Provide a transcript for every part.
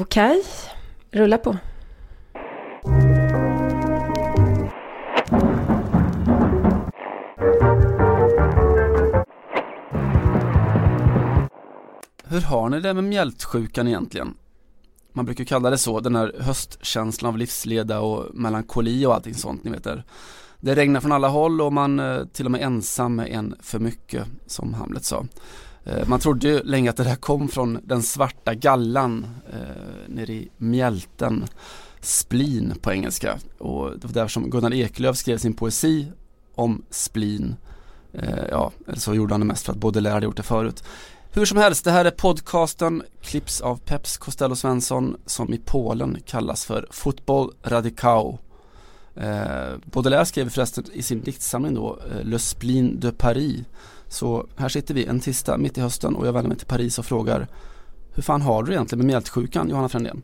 Okej, rulla på. Hur har ni det med mjältsjukan egentligen? Man brukar kalla det så, den här höstkänslan av livsleda och melankoli och allting sånt, ni vet där. Det regnar från alla håll och man eh, till och med ensam med en för mycket, som Hamlet sa. Eh, man trodde ju länge att det där kom från den svarta gallan eh, nere i mjälten, spleen på engelska. Och det var där som Gunnar Eklöf skrev sin poesi om spleen. Eh, ja, eller så gjorde han det mest för att Baudelaire hade gjort det förut. Hur som helst, det här är podcasten Clips av Peps Costello Svensson som i Polen kallas för Fotboll Radicao. Eh, Baudelaire skrev förresten i sin diktsamling då eh, Le Spleen de Paris. Så här sitter vi en tisdag mitt i hösten och jag vänder mig till Paris och frågar Hur fan har du egentligen med mjältsjukan Johanna Frändén?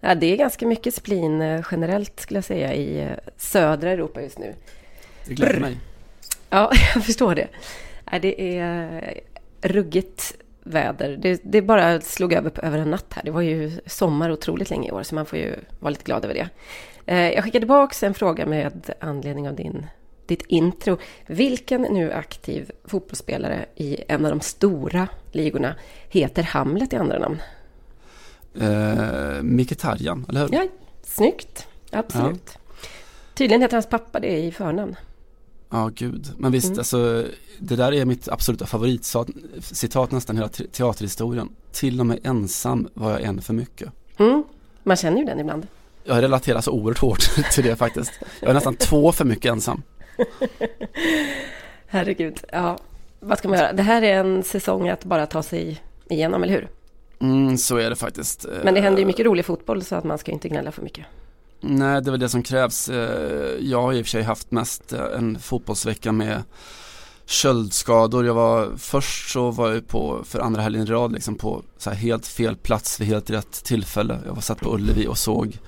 Ja, det är ganska mycket splin eh, generellt skulle jag säga i eh, södra Europa just nu. Det gläder mig. Ja, jag förstår det. Det är ruggigt väder. Det, det bara slog över på, över en natt här. Det var ju sommar otroligt länge i år, så man får ju vara lite glad över det. Eh, jag skickade tillbaka en fråga med anledning av din, ditt intro. Vilken nu aktiv fotbollsspelare i en av de stora ligorna heter Hamlet i andra namn? Eh, Mkhitaryan, eller hur? Ja, snyggt. Absolut. Ja. Tydligen heter hans pappa det i förnamn. Ja, gud. Men visst, mm. alltså det där är mitt absoluta favoritcitat nästan hela teaterhistorien. Till och med ensam var jag en för mycket. Mm. Man känner ju den ibland. Jag relaterar så oerhört hårt till det faktiskt. Jag är nästan två för mycket ensam. Herregud, ja. Vad ska man göra? Det här är en säsong att bara ta sig igenom, eller hur? Mm, så är det faktiskt. Men det händer ju mycket rolig fotboll så att man ska inte gnälla för mycket. Nej, det är väl det som krävs. Eh, jag har i och för sig haft mest eh, en fotbollsvecka med köldskador. Jag var, först så var jag på, för andra helgen i rad, liksom på så helt fel plats vid helt rätt tillfälle. Jag var satt på Ullevi och såg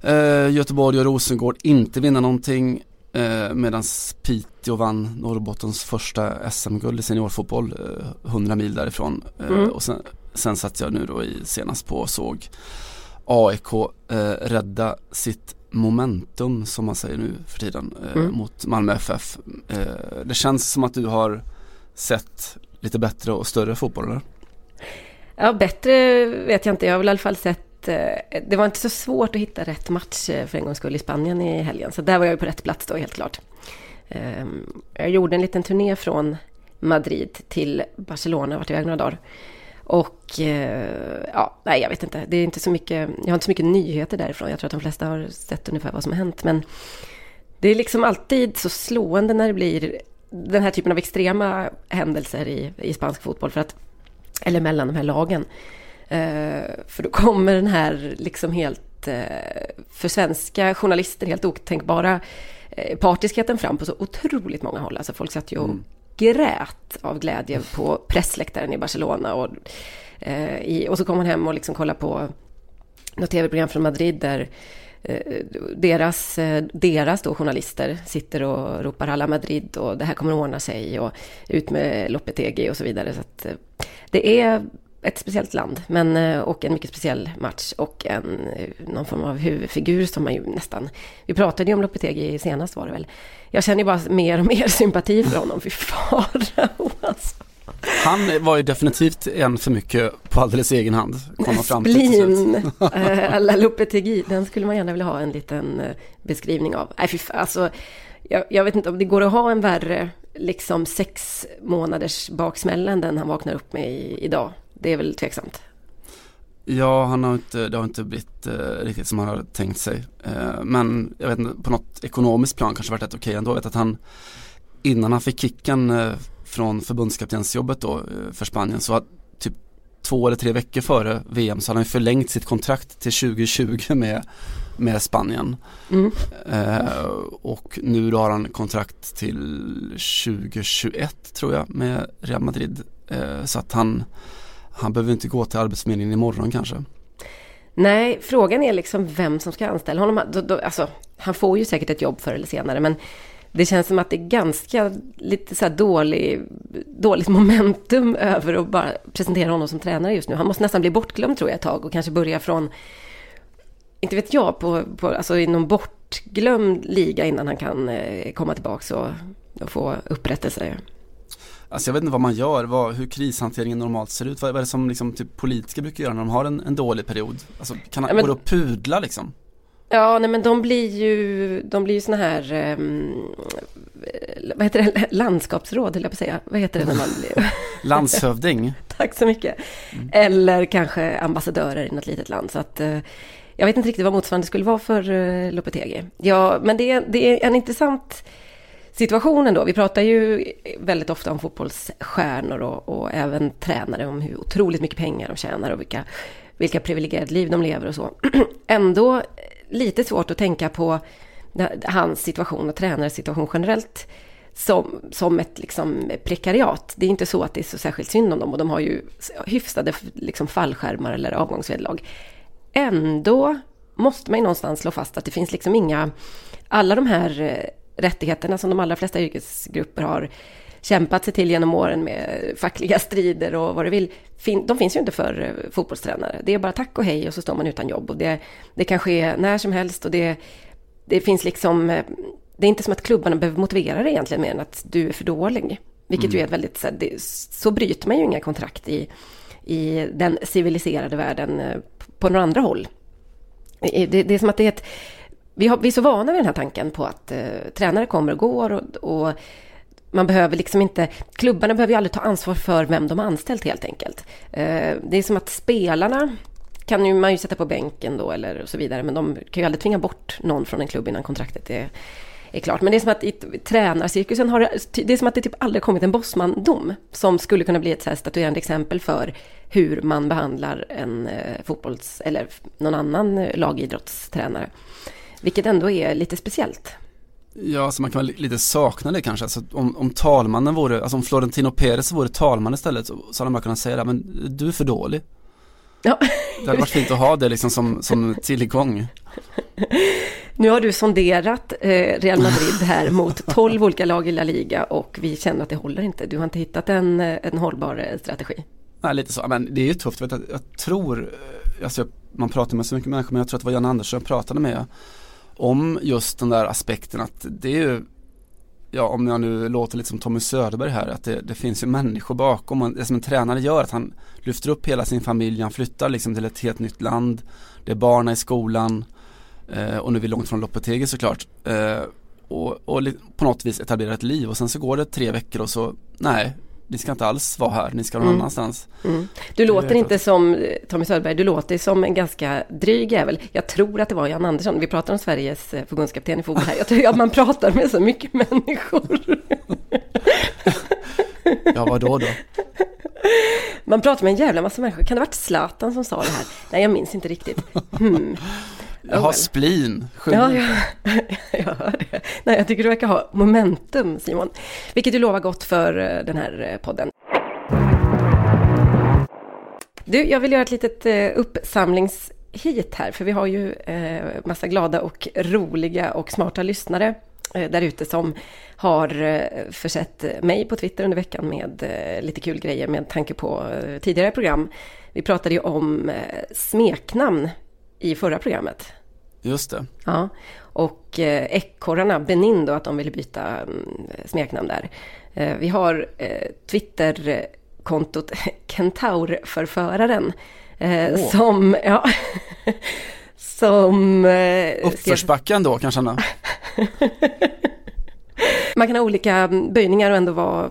eh, Göteborg och Rosengård inte vinna någonting. Eh, Medan Piteå vann Norrbottens första SM-guld i seniorfotboll, eh, 100 mil därifrån. Eh, mm. Och sen, sen satt jag nu då i, senast på och såg AIK eh, rädda sitt momentum som man säger nu för tiden eh, mm. mot Malmö FF. Eh, det känns som att du har sett lite bättre och större fotboll eller? Ja, bättre vet jag inte. Jag har väl i alla fall sett eh, det var inte så svårt att hitta rätt match eh, för en gångs skull i Spanien i helgen. Så där var jag på rätt plats då helt klart. Ehm, jag gjorde en liten turné från Madrid till Barcelona, vart iväg några dagar. Och eh, ja, nej jag vet inte. Det är inte så mycket, jag har inte så mycket nyheter därifrån. Jag tror att de flesta har sett ungefär vad som har hänt. Men det är liksom alltid så slående när det blir den här typen av extrema händelser i, i spansk fotboll. För att, eller mellan de här lagen. Eh, för då kommer den här liksom helt, eh, för svenska journalister helt otänkbara eh, partiskheten fram på så otroligt många håll. Alltså folk satt ju och mm grät av glädje på pressläktaren i Barcelona. Och, i, och så kom han hem och liksom kollade på något tv-program från Madrid där deras, deras då journalister sitter och ropar alla Madrid och det här kommer att ordna sig och ut med Lopetegi och så vidare. Så det är ett speciellt land men, eh, och en mycket speciell match och en, någon form av huvudfigur som man ju nästan... Vi pratade ju om Lopetegi senast var det väl. Jag känner ju bara mer och mer sympati för honom, fy farao alltså. Han var ju definitivt en för mycket på alldeles egen hand. Kom fram Splin, äh, alla Lopetegi, den skulle man gärna vilja ha en liten eh, beskrivning av. Nej, fy alltså, jag, jag, vet inte om det går att ha en värre, liksom sex månaders baksmälla än den han vaknar upp med i, idag det är väl tveksamt. Ja, han har inte, det har inte blivit eh, riktigt som han har tänkt sig. Eh, men jag vet inte, på något ekonomiskt plan kanske varit rätt okej ändå. Jag vet att han innan han fick kicken eh, från förbundskaptensjobbet då eh, för Spanien så att typ två eller tre veckor före VM så hade han förlängt sitt kontrakt till 2020 med, med Spanien. Mm. Eh, och nu då har han kontrakt till 2021 tror jag med Real Madrid. Eh, så att han han behöver inte gå till Arbetsförmedlingen imorgon kanske. Nej, frågan är liksom vem som ska anställa honom. Då, då, alltså, han får ju säkert ett jobb förr eller senare, men det känns som att det är ganska lite så dålig, dåligt momentum över att bara presentera honom som tränare just nu. Han måste nästan bli bortglömd tror jag ett tag och kanske börja från, inte vet jag, på, på, alltså i någon bortglömd liga innan han kan eh, komma tillbaka och, och få upprättelse. Alltså jag vet inte vad man gör, vad, hur krishanteringen normalt ser ut. Vad, vad är det som liksom, typ, politiker brukar göra när de har en, en dålig period? Alltså, kan ja, men, går det att pudla liksom? Ja, nej men de blir ju, de blir ju såna här, um, vad heter det, landskapsråd, höll jag på att säga. Vad heter det när man blir? Landshövding. Tack så mycket. Mm. Eller kanske ambassadörer i något litet land. Så att, uh, jag vet inte riktigt vad motsvarande skulle vara för uh, Lopetegi. Ja, men det, det är en intressant Situationen då, Vi pratar ju väldigt ofta om fotbollsstjärnor och, och även tränare, om hur otroligt mycket pengar de tjänar och vilka, vilka privilegierade liv de lever och så. Ändå eh, lite svårt att tänka på hans situation och tränares situation generellt som, som ett liksom prekariat. Det är inte så att det är så särskilt synd om dem och de har ju hyfsade liksom fallskärmar eller avgångsvederlag. Ändå måste man ju någonstans slå fast att det finns liksom inga, alla de här eh, rättigheterna som de allra flesta yrkesgrupper har kämpat sig till genom åren med fackliga strider och vad du vill. De finns ju inte för eh, fotbollstränare. Det är bara tack och hej och så står man utan jobb. Och det, det kan ske när som helst och det, det finns liksom... Eh, det är inte som att klubbarna behöver motivera det egentligen mer än att du är för dålig. Vilket mm. ju är väldigt... Så, det, så bryter man ju inga kontrakt i, i den civiliserade världen eh, på några andra håll. Det, det är som att det är ett... Vi, har, vi är så vana vid den här tanken på att eh, tränare kommer och går och, och man behöver liksom inte, klubbarna behöver ju aldrig ta ansvar för vem de har anställt helt enkelt. Eh, det är som att spelarna kan ju man ju sätta på bänken då eller så vidare, men de kan ju aldrig tvinga bort någon från en klubb innan kontraktet är, är klart. Men det är som att i tränarcirkusen har det är som att det typ aldrig kommit en bossmandom som skulle kunna bli ett så här statuerande exempel för hur man behandlar en eh, fotbolls eller någon annan eh, lagidrottstränare. Vilket ändå är lite speciellt. Ja, så man kan väl lite sakna det kanske. Alltså, om, om talmannen vore, alltså om Florentino Perez vore talman istället så, så hade man kunnat säga det, men du är för dålig. Ja. Det hade varit fint att ha det liksom som, som tillgång. Nu har du sonderat eh, Real Madrid här mot 12 olika lag i La Liga och vi känner att det håller inte. Du har inte hittat en, eh, en hållbar eh, strategi. Nej, lite så. Men det är ju tufft. Jag, jag tror, alltså man pratar med så mycket människor, men jag tror att det var Jan Andersson jag pratade med om just den där aspekten att det är ju Ja om jag nu låter lite som Tommy Söderberg här att det, det finns ju människor bakom det som en tränare gör att han lyfter upp hela sin familj, han flyttar liksom till ett helt nytt land Det är barna i skolan eh, och nu är vi långt från Lopetegi såklart eh, och, och på något vis etablerar ett liv och sen så går det tre veckor och så nej ni ska inte alls vara här, ni ska någon mm. annanstans. Mm. Du låter inte som eh, Tommy Söderberg, du låter som en ganska dryg jävel. Jag tror att det var Jan Andersson, vi pratar om Sveriges eh, förbundskapten i fotboll här. Jag tror att man pratar med så mycket människor. ja, vad då då? Man pratar med en jävla massa människor. Kan det ha varit Zlatan som sa det här? Nej, jag minns inte riktigt. Hmm. Jag har splin. Ja, ja, jag hör det. Nej, jag tycker du verkar ha momentum, Simon. Vilket du lovar gott för eh, den här eh, podden. Du, jag vill göra ett litet eh, uppsamlingshit här, för vi har ju massa glada och roliga och smarta lyssnare där ute som har försett mig på Twitter under veckan med lite kul grejer med tanke på tidigare program. Vi pratade ju om smeknamn i förra programmet. Just det. Ja, och eh, ekorrarna, Benin då, att de ville byta mm, smeknamn där. Eh, vi har eh, Twitterkontot Kentaurförföraren. Eh, oh. Som, ja, som... Eh, Uppförsbacken då kanske han Man kan ha olika böjningar och ändå vara,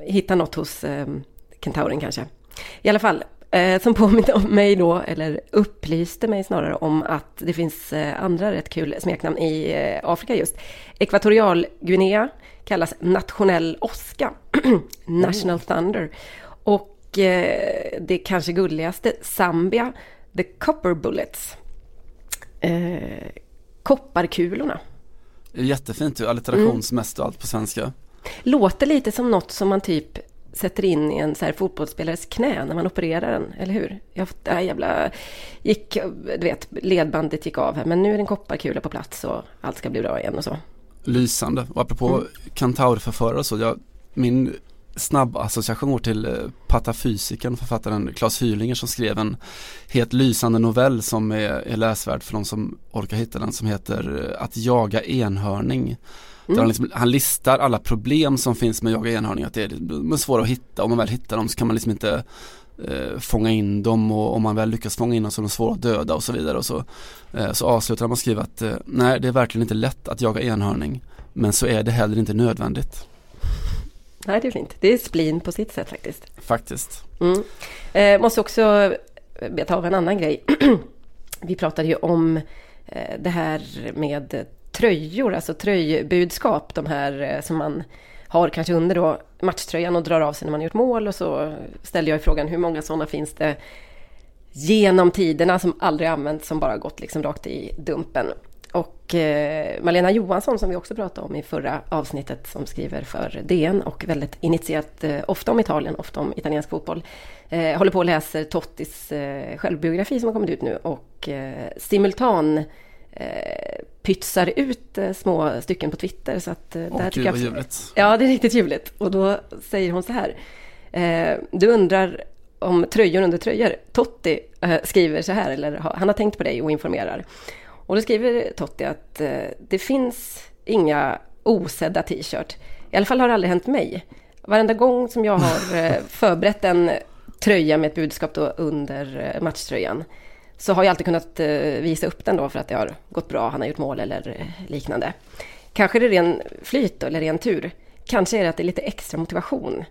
hitta något hos eh, kentauren kanske. I alla fall, som påminde om mig då, eller upplyste mig snarare om att det finns eh, andra rätt kul smeknamn i eh, Afrika just. Ekvatorialguinea kallas nationell oska, National. Thunder. Och eh, det kanske gulligaste, Zambia, The Copper Bullets. Eh, kopparkulorna. Jättefint, alliterationsmässigt och allt på svenska. Låter lite som något som man typ sätter in i en så här fotbollsspelares knä när man opererar den, eller hur? Jag, äh, jävla, gick, du vet, ledbandet gick av här, men nu är det en kopparkula på plats och allt ska bli bra igen och så. lysande. Och apropå mm. kantaurförförare så, jag, min snabb association till eh, patafysiken, författaren Claes Hylinger som skrev en helt lysande novell som är, är läsvärd för de som orkar hitta den som heter eh, Att jaga enhörning. Mm. Han, liksom, han, listar alla problem som finns med jaga enhörning, att det är, svåra att hitta. Om man väl hittar dem så kan man liksom inte eh, fånga in dem och om man väl lyckas fånga in dem så är de svåra att döda och så vidare. Och så, eh, så avslutar han med att skriva att eh, nej det är verkligen inte lätt att jaga enhörning men så är det heller inte nödvändigt. Nej, det är fint. Det är splin på sitt sätt faktiskt. Faktiskt. Mm. Eh, måste också beta av en annan grej. Vi pratade ju om eh, det här med tröjor, alltså tröjbudskap, de här eh, som man har kanske under då matchtröjan och drar av sig när man gjort mål och så ställde jag frågan hur många sådana finns det genom tiderna som aldrig använts som bara gått liksom rakt i dumpen. Och eh, Malena Johansson som vi också pratade om i förra avsnittet som skriver för DN och väldigt initierat eh, ofta om Italien, ofta om italiensk fotboll. Eh, håller på och läser Tottis eh, självbiografi som har kommit ut nu och eh, simultan pytsar ut små stycken på Twitter. Så att, Åh, där gud, vad ljuvligt. Ja, det är riktigt ljuvligt. Och då säger hon så här. du undrar om tröjor under tröjor. Totti skriver så här, eller han har tänkt på dig och informerar. Och då skriver Totti att eh, det finns inga osedda t-shirt. I alla fall har det aldrig hänt mig. Varenda gång som jag har eh, förberett en tröja med ett budskap då under eh, matchtröjan så har jag alltid kunnat eh, visa upp den då för att det har gått bra, han har gjort mål eller liknande. Kanske är det ren flyt eller ren tur. Kanske är det att det är lite extra motivation.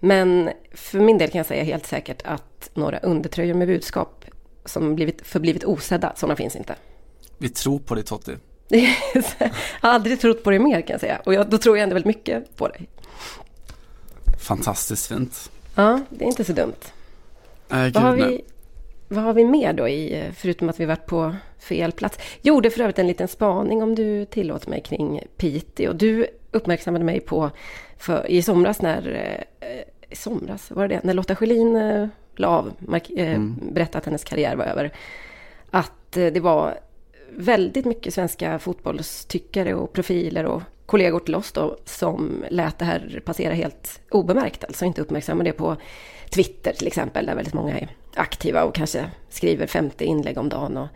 Men för min del kan jag säga helt säkert att några undertröjor med budskap som blivit, förblivit osedda, sådana finns inte. Vi tror på dig Totti. jag har aldrig trott på dig mer kan jag säga. Och jag, då tror jag ändå väldigt mycket på dig. Fantastiskt fint. Ja, det är inte så dumt. Äh, vad, har vi, vad har vi mer då i, förutom att vi varit på fel plats? Är för övrigt en liten spaning om du tillåter mig kring Piteå. Du uppmärksammade mig på för, i somras när, eh, i somras, var det det? När Lotta Schelin eh, la av, mark, eh, mm. berättade att hennes karriär var över. Att eh, det var väldigt mycket svenska fotbollstyckare och profiler och kollegor till oss då som lät det här passera helt obemärkt, alltså inte uppmärksammade det på Twitter till exempel, där väldigt många är aktiva och kanske skriver 50 inlägg om dagen och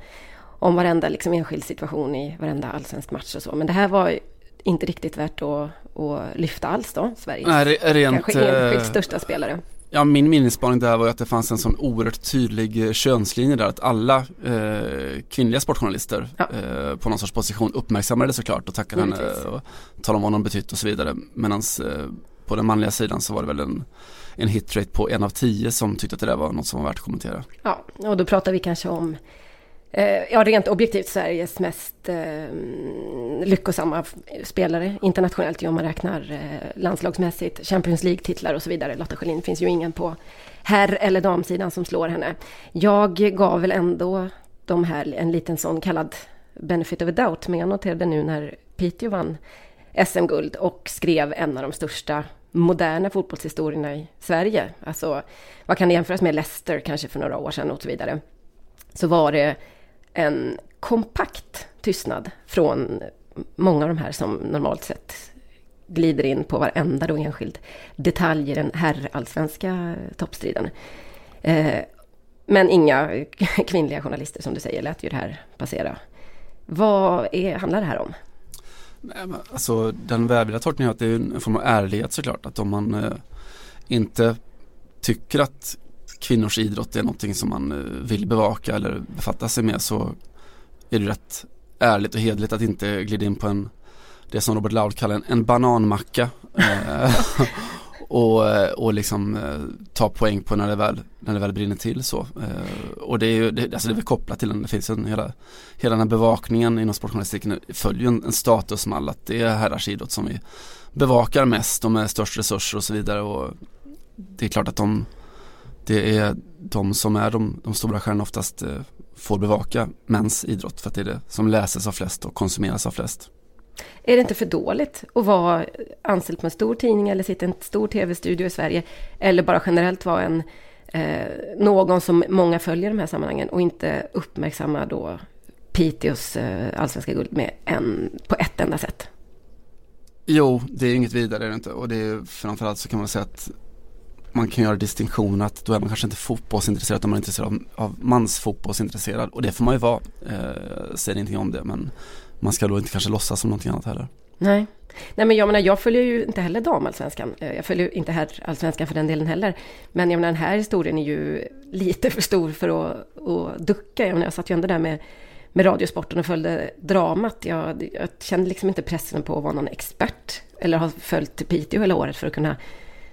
om varenda liksom enskild situation i varenda allsvensk match och så. Men det här var inte riktigt värt att, att lyfta alls då, Sveriges Nej, rent, kanske enskilt eh, största spelare. Ja, min minnesspaning där var ju att det fanns en sån oerhört tydlig eh, könslinje där att alla eh, kvinnliga sportjournalister ja. eh, på någon sorts position uppmärksammade det såklart och tackade henne och talade om vad hon betytt och så vidare. Medan eh, på den manliga sidan så var det väl en, en hitrate på en av tio som tyckte att det där var något som var värt att kommentera. Ja, och då pratar vi kanske om eh, ja, rent objektivt Sveriges mest eh, lyckosamma spelare internationellt, om man räknar eh, landslagsmässigt, Champions League-titlar och så vidare. Lotta Schelin finns ju ingen på herr eller damsidan som slår henne. Jag gav väl ändå de här en liten sån kallad benefit of a doubt, men jag noterade nu när Piteå vann SM-guld och skrev en av de största moderna fotbollshistorierna i Sverige. Alltså, vad kan det jämföras med Leicester kanske för några år sedan och så vidare. Så var det en kompakt tystnad från många av de här som normalt sett glider in på varenda då enskild detalj i den herrallsvenska toppstriden. Eh, men inga kvinnliga journalister som du säger lät ju det här passera. Vad är, handlar det här om? Alltså den välvilliga tolkningen är att det är en form av ärlighet såklart. Att om man eh, inte tycker att kvinnors idrott är någonting som man eh, vill bevaka eller befatta sig med så är det rätt ärligt och hedligt att inte glida in på en det som Robert Laul kallar en, en bananmacka eh, och, eh, och liksom eh, ta poäng på när det väl, när det väl brinner till så. Eh, och det är ju, det, alltså det är väl kopplat till den, det finns en hela, hela den här bevakningen inom sportjournalistiken följer en, en statusmall att det är herrars idrott som vi bevakar mest och med störst resurser och så vidare och det är klart att de det är de som är de, de stora stjärnorna oftast eh, får bevaka mäns idrott för att det är det som läses av flest och konsumeras av flest. Är det inte för dåligt att vara anställd på en stor tidning eller sitta i en stor tv-studio i Sverige eller bara generellt vara en eh, någon som många följer i de här sammanhangen och inte uppmärksamma då Piteås eh, allsvenska guld med en, på ett enda sätt? Jo, det är inget vidare är det inte och det är framförallt så kan man säga att man kan göra distinktion att då är man kanske inte fotbollsintresserad utan man är intresserad av, av mansfotbollsintresserad och det får man ju vara. Eh, säger ingenting om det men man ska då inte kanske låtsas som någonting annat heller. Nej. Nej men jag menar, jag följer ju inte heller damallsvenskan. Eh, jag följer inte herrallsvenskan för den delen heller. Men jag menar, den här historien är ju lite för stor för att, att ducka. Jag, menar, jag satt ju ändå där med, med Radiosporten och följde dramat. Jag, jag kände liksom inte pressen på att vara någon expert. Eller ha följt Piteå hela året för att kunna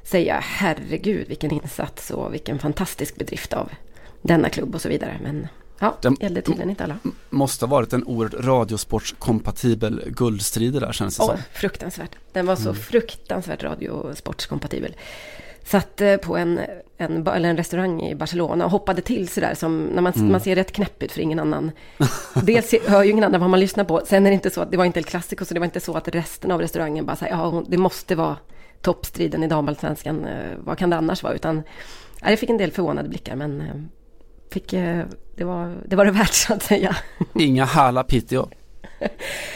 säga herregud vilken insats och vilken fantastisk bedrift av denna klubb och så vidare. Men ja, det gällde tydligen inte alla. Måste ha varit en oerhört radiosportskompatibel guldstrid där känns det oh, som. Fruktansvärt. Den var så mm. fruktansvärt radiosportskompatibel. Satt eh, på en, en, eller en restaurang i Barcelona och hoppade till sådär som när man, mm. man ser rätt knäpp ut för ingen annan. Dels hör ju ingen annan vad man lyssnar på. Sen är det inte så att det var inte El Clasico så det var inte så att resten av restaurangen bara säger ja det måste vara toppstriden i damallsvenskan. Eh, vad kan det annars vara? Utan, jag fick en del förvånade blickar men eh, fick, eh, det, var, det var det värt så att säga. Inga Hala Piteå.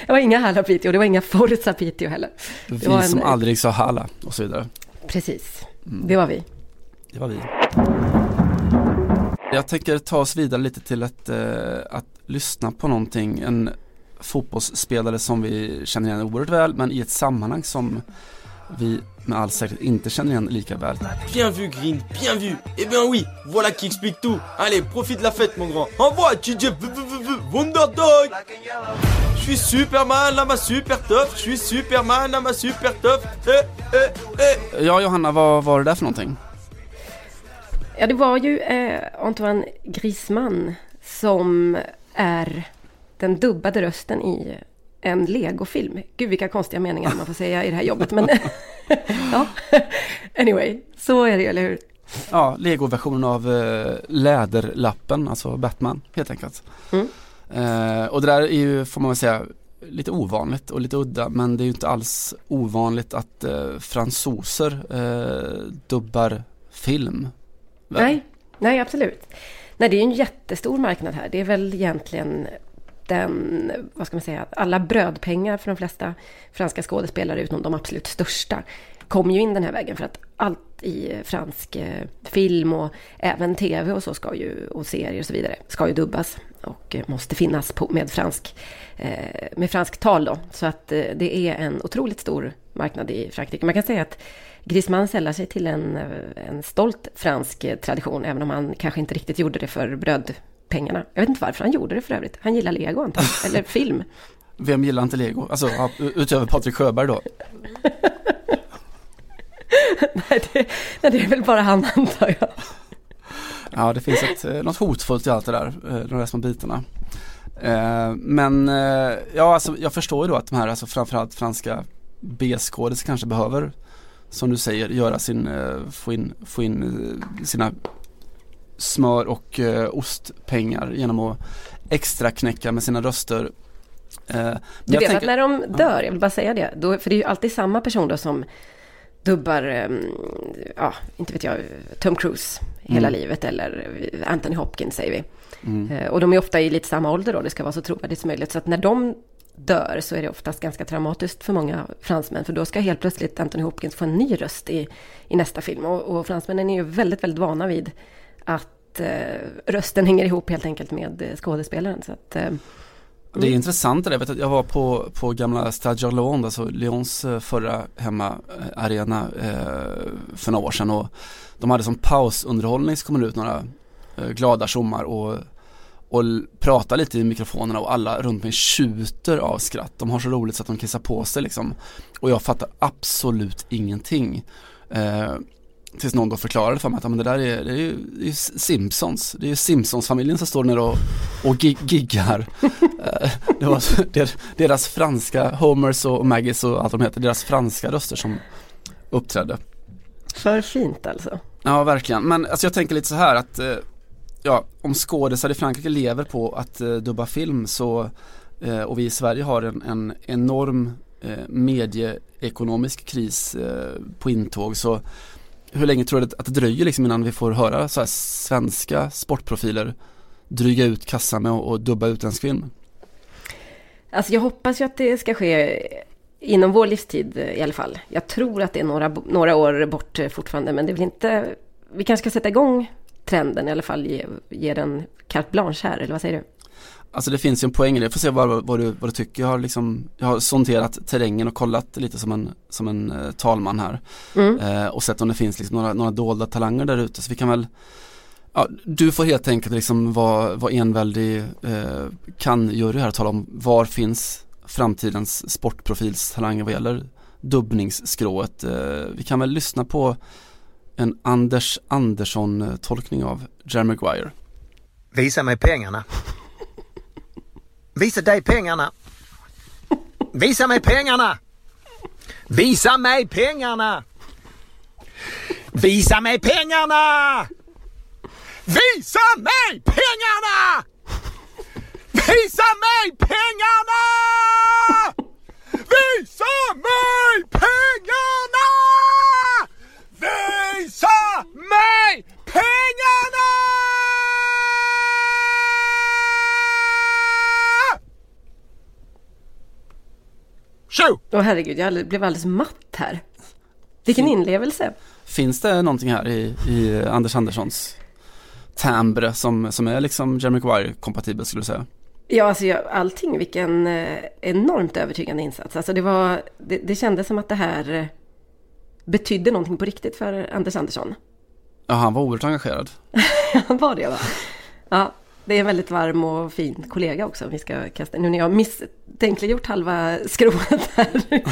Det var inga Hala Piteå, det var inga Forza Piteå heller. Vi en, som aldrig sa Hala och så vidare. Precis, mm. det var vi. Det var vi. Jag tänker ta oss vidare lite till att, att lyssna på någonting. En fotbollsspelare som vi känner igen oerhört väl men i ett sammanhang som vi med all säkerhet inte känner igen lika väl. Bien vu Green, bien vu. Eh bien oui, voilà qui explique tout. Allez, profite la fête mon grand. Envoie DJ Wonderdog Je suis Superman à ma super top, je suis Superman à ma super top. Eh, eh, eh. Ja Johanna, vad var det där för någonting? Ja, det var ju eh, Antoine Griezmann som är den dubbade rösten i en legofilm. Gud vilka konstiga meningar man får säga i det här jobbet. Men ja, anyway, så är det eller hur? Ja, legoversionen av eh, Läderlappen, alltså Batman helt enkelt. Mm. Eh, och det där är ju, får man väl säga, lite ovanligt och lite udda men det är ju inte alls ovanligt att eh, fransoser eh, dubbar film. Nej, nej absolut. Nej, det är ju en jättestor marknad här. Det är väl egentligen den, vad ska man säga, alla brödpengar för de flesta franska skådespelare utom de absolut största kom ju in den här vägen för att allt i fransk eh, film och även tv och så ska ju, och serier och så vidare, ska ju dubbas och eh, måste finnas på, med, fransk, eh, med fransk tal då. Så att det är en otroligt stor marknad i Frankrike. Man kan säga att Griezmann sällar sig till en, en stolt fransk tradition, även om han kanske inte riktigt gjorde det för bröd pengarna. Jag vet inte varför han gjorde det för övrigt. Han gillar lego antagligen, eller film. Vem gillar inte lego? Alltså utöver Patrik Sjöberg då? nej, det, nej, det är väl bara han antar jag. Ja, det finns ett, eh, något hotfullt i allt det där, eh, de där små bitarna. Eh, men ja, alltså, jag förstår ju då att de här, alltså framförallt franska B-skådis kanske behöver, som du säger, göra sin, få in, få in sina smör och eh, ostpengar genom att extra knäcka med sina röster. Eh, du vet tänker, att när de dör, jag vill bara säga det, då, för det är ju alltid samma person då som dubbar, eh, ja, inte vet jag, Tom Cruise hela mm. livet eller Anthony Hopkins säger vi. Mm. Eh, och de är ofta i lite samma ålder då, det ska vara så trovärdigt som möjligt. Så att när de dör så är det oftast ganska traumatiskt för många fransmän. För då ska helt plötsligt Anthony Hopkins få en ny röst i, i nästa film. Och, och fransmännen är ju väldigt, väldigt vana vid att eh, rösten hänger ihop helt enkelt med skådespelaren. Så att, eh, det är intressant det där, jag, vet jag var på, på gamla Stade Lyon, alltså Lyons eh, förra hemmaarena eh, eh, för några år sedan och de hade som pausunderhållning så kom det ut några eh, glada tjommar och, och pratade lite i mikrofonerna och alla runt mig tjuter av skratt. De har så roligt så att de kissar på sig liksom. Och jag fattar absolut ingenting. Eh, Eh, Tills någon då förklarade för mig att men det där är, det är ju det är Simpsons, det är ju Simpsons-familjen som står ner och, och giggar. Eh, det var deras franska, Homers och Maggies och allt de heter, deras franska röster som uppträdde. För fint alltså. Ja, verkligen. Men alltså jag tänker lite så här att eh, ja, om skådisar i Frankrike lever på att uh, dubba film så och vi i Sverige har en, en enorm medieekonomisk kris på intåg så hur länge tror du att det dröjer liksom innan vi får höra så här svenska sportprofiler dryga ut kassan med och, dubba utländsk film? Alltså jag hoppas ju att det ska ske inom vår livstid eh, i alla fall. Jag tror att det är några, några år bort eh, fortfarande, men det är väl inte... Vi kanske ska sätta igång trenden i alla fall, ge, ge den carte blanche här, eller vad säger du? Alltså det finns ju en poäng i det, jag får se vad, vad, du, vad du tycker. Jag har, liksom, jag har sonderat terrängen och kollat lite som en, som en eh, talman här. Mm. Eh, och sett om det finns liksom några, några dolda talanger där ute. Så vi kan väl Ja, du får helt enkelt liksom vara, vara enväldig eh, kan-jury här och tala om var finns framtidens sportprofilstalanger vad gäller dubbningsskrået. Eh, vi kan väl lyssna på en Anders Andersson-tolkning av Jerry Maguire. Visa mig pengarna. Visa dig pengarna. Visa mig pengarna. Visa mig pengarna. Visa mig pengarna! Visa mig pengarna! Visa mig pengarna! Visa mig pengarna! Visa mig pengarna! Tjo! Åh herregud, jag blev alldeles matt här. Vilken inlevelse. Finns det någonting här i, i Anders Anderssons timbre som, som är liksom Jeremy Maguire-kompatibel skulle du säga? Ja, alltså jag, allting, vilken eh, enormt övertygande insats. Alltså det, var, det, det kändes som att det här eh, betydde någonting på riktigt för Anders Andersson. Ja, han var oerhört engagerad. han var det va? Ja, det är en väldigt varm och fin kollega också. Vi ska kasta, nu när jag misstänkliggjort halva skrået här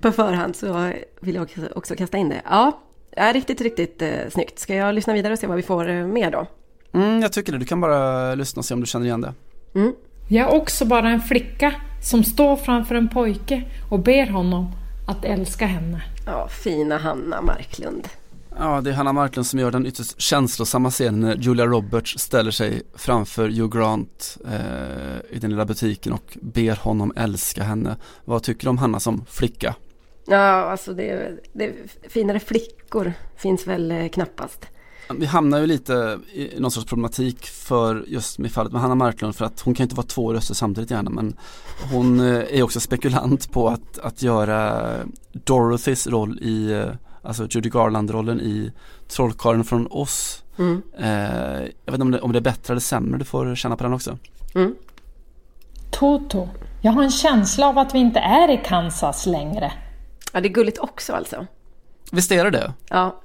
på förhand så vill jag också, kasta in det. Ja, ja riktigt, riktigt eh, snyggt. Ska jag lyssna vidare och se vad vi får eh, mer då? Mm, jag tycker det. Du kan bara lyssna och se om du känner igen det. Mm. Jag är också bara en flicka som står framför en pojke och ber honom att älska henne. Ja, fina Hanna Marklund. Ja, det är Hanna Marklund som gör den ytterst känslosamma scenen när Julia Roberts ställer sig framför Hugh Grant eh, i den lilla butiken och ber honom älska henne. Vad tycker du om Hanna som flicka? Ja, alltså det, det finare flickor finns väl eh, knappast. Vi hamnar ju lite i någon sorts problematik för just med fallet med Hanna Marklund för att hon kan inte vara två röster samtidigt gärna men hon eh, är också spekulant på att, att göra Dorothys roll i, eh, alltså Judy Garland-rollen i Trollkarlen från oss. Mm. Eh, jag vet inte om det, om det är bättre eller sämre, du får känna på den också. Mm. Toto, jag har en känsla av att vi inte är i Kansas längre. Ja, det är gulligt också alltså. Visst är det det? Ja.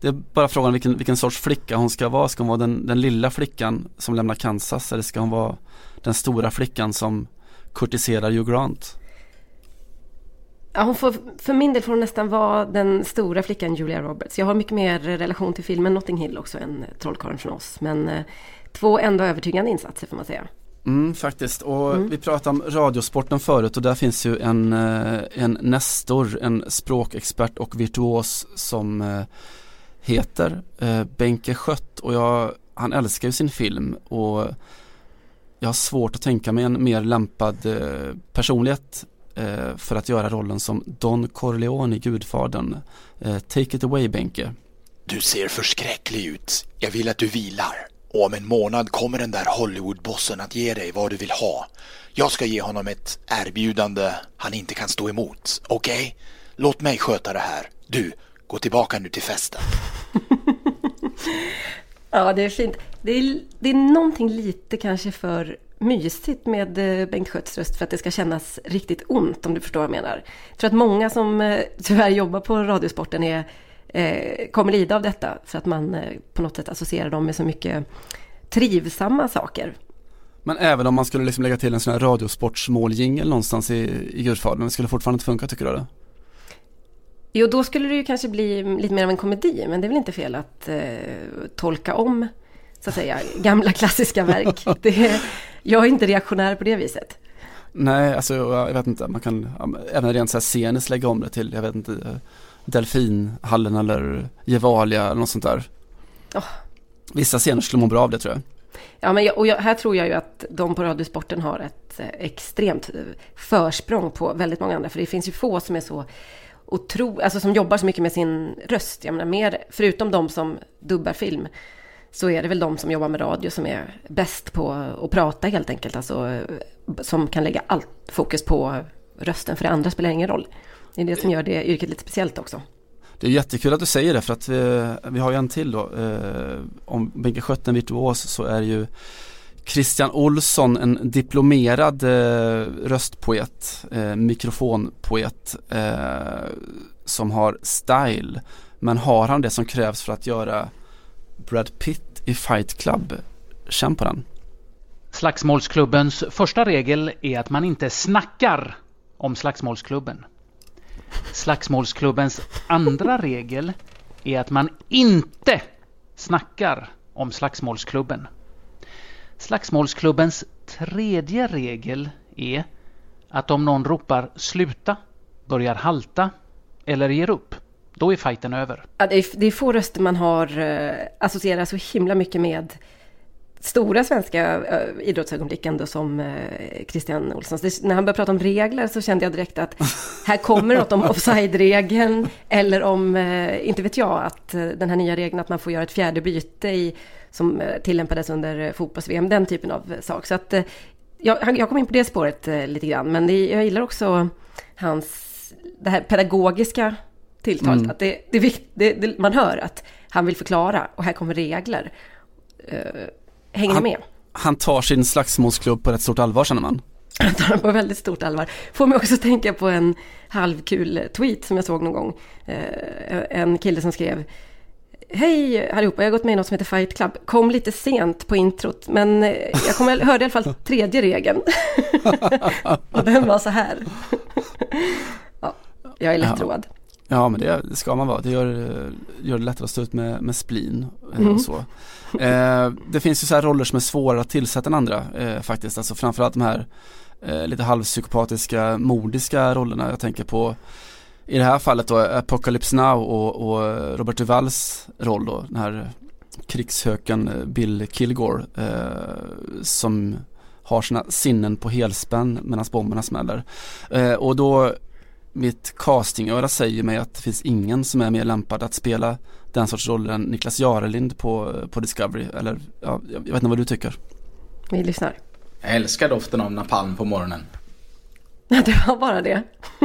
Det är bara frågan vilken, vilken sorts flicka hon ska vara. Ska hon vara den, den lilla flickan som lämnar Kansas eller ska hon vara den stora flickan som kurtiserar Hugh Grant? Ja, hon får, för min del får hon nästan vara den stora flickan Julia Roberts. Jag har mycket mer relation till filmen Notting Hill också än Trollkarlen från oss. Men eh, två ändå övertygande insatser får man säga. Mm, faktiskt, och mm. vi pratade om radiosporten förut och där finns ju en, eh, en nestor, en språkexpert och virtuos som eh, heter eh, Benke Schött och jag, han älskar ju sin film och jag har svårt att tänka mig en mer lämpad eh, personlighet eh, för att göra rollen som Don Corleone i Gudfadern. Eh, take it away Benke. Du ser förskräcklig ut. Jag vill att du vilar. Och om en månad kommer den där Hollywoodbossen att ge dig vad du vill ha. Jag ska ge honom ett erbjudande han inte kan stå emot. Okej? Okay? Låt mig sköta det här. Du, gå tillbaka nu till festen. ja, det är fint. Det är, det är någonting lite kanske för mysigt med eh, Bengt Schötts röst för att det ska kännas riktigt ont om du förstår vad jag menar. Jag tror att många som eh, tyvärr jobbar på Radiosporten är, eh, kommer lida av detta för att man eh, på något sätt associerar dem med så mycket trivsamma saker. Men även om man skulle liksom lägga till en sån här radiosportsmåljingel någonstans i, i Gudfadern, det skulle fortfarande inte funka tycker du det? Jo, då skulle det ju kanske bli lite mer av en komedi, men det är väl inte fel att eh, tolka om, så att säga, gamla klassiska verk. Det, jag är inte reaktionär på det viset. Nej, alltså jag vet inte, man kan även rent så här sceniskt lägga om det till, jag vet inte, Delfinhallen eller Gevalia eller något sånt där. Oh. Vissa scener skulle må bra av det tror jag. Ja, men jag, och jag, här tror jag ju att de på Radiosporten har ett eh, extremt försprång på väldigt många andra. För det finns ju få som är så otro, alltså som jobbar så mycket med sin röst. Jag menar, mer, förutom de som dubbar film så är det väl de som jobbar med radio som är bäst på att prata helt enkelt. Alltså som kan lägga allt fokus på rösten för det andra spelar ingen roll. Det är det som gör det yrket lite speciellt också. Det är jättekul att du säger det för att vi, vi har ju en till då. Eh, om Benke Schött virtuos så är ju Christian Olsson en diplomerad eh, röstpoet, eh, mikrofonpoet eh, som har style. Men har han det som krävs för att göra Brad Pitt i Fight Club? Känn på den. Slagsmålsklubbens första regel är att man inte snackar om slagsmålsklubben. Slagsmålsklubbens andra regel är att man inte snackar om slagsmålsklubben. Slagsmålsklubbens tredje regel är att om någon ropar sluta, börjar halta eller ger upp, då är fighten över. Ja, det, är, det är få röster man har eh, associerat så himla mycket med stora svenska äh, idrottsögonblick ändå som äh, Christian Olsson. när han började prata om regler så kände jag direkt att här kommer något om offside-regeln eller om, äh, inte vet jag, att den här nya regeln att man får göra ett fjärde byte i, som tillämpades under fotbolls-VM, den typen av sak. Så att jag, jag kom in på det spåret lite grann, men det, jag gillar också hans, det här pedagogiska tilltalet. Mm. Att det, det, det, man hör att han vill förklara och här kommer regler. Hänger han, ni med? Han tar sin slagsmålsklubb på rätt stort allvar känner man. Han tar den på väldigt stort allvar. Får mig också tänka på en halvkul tweet som jag såg någon gång. Eh, en kille som skrev Hej allihopa, jag har gått med i något som heter Fight Club. Kom lite sent på introt, men eh, jag kom, hörde i alla fall tredje regeln. Och den var så här. ja, jag är lättroad. Ja. Ja men det ska man vara. Det gör, gör det lättare att stå ut med, med spleen eh, mm. och så. Eh, det finns ju så här roller som är svårare att tillsätta än andra eh, faktiskt. Alltså framförallt de här eh, lite halvpsykopatiska, mordiska rollerna. Jag tänker på i det här fallet då Apocalypse Now och, och Robert Duvalls roll då. Den här krigshöken eh, Bill Kilgore eh, som har sina sinnen på helspänn medan bomberna smäller. och då mitt castingöra säger mig att det finns ingen som är mer lämpad att spela den sorts roller än Niklas Jarelind på, på Discovery. Eller ja, jag vet inte vad du tycker. Vi lyssnar. Jag älskar doften av napalm på morgonen. Ja, det var bara det.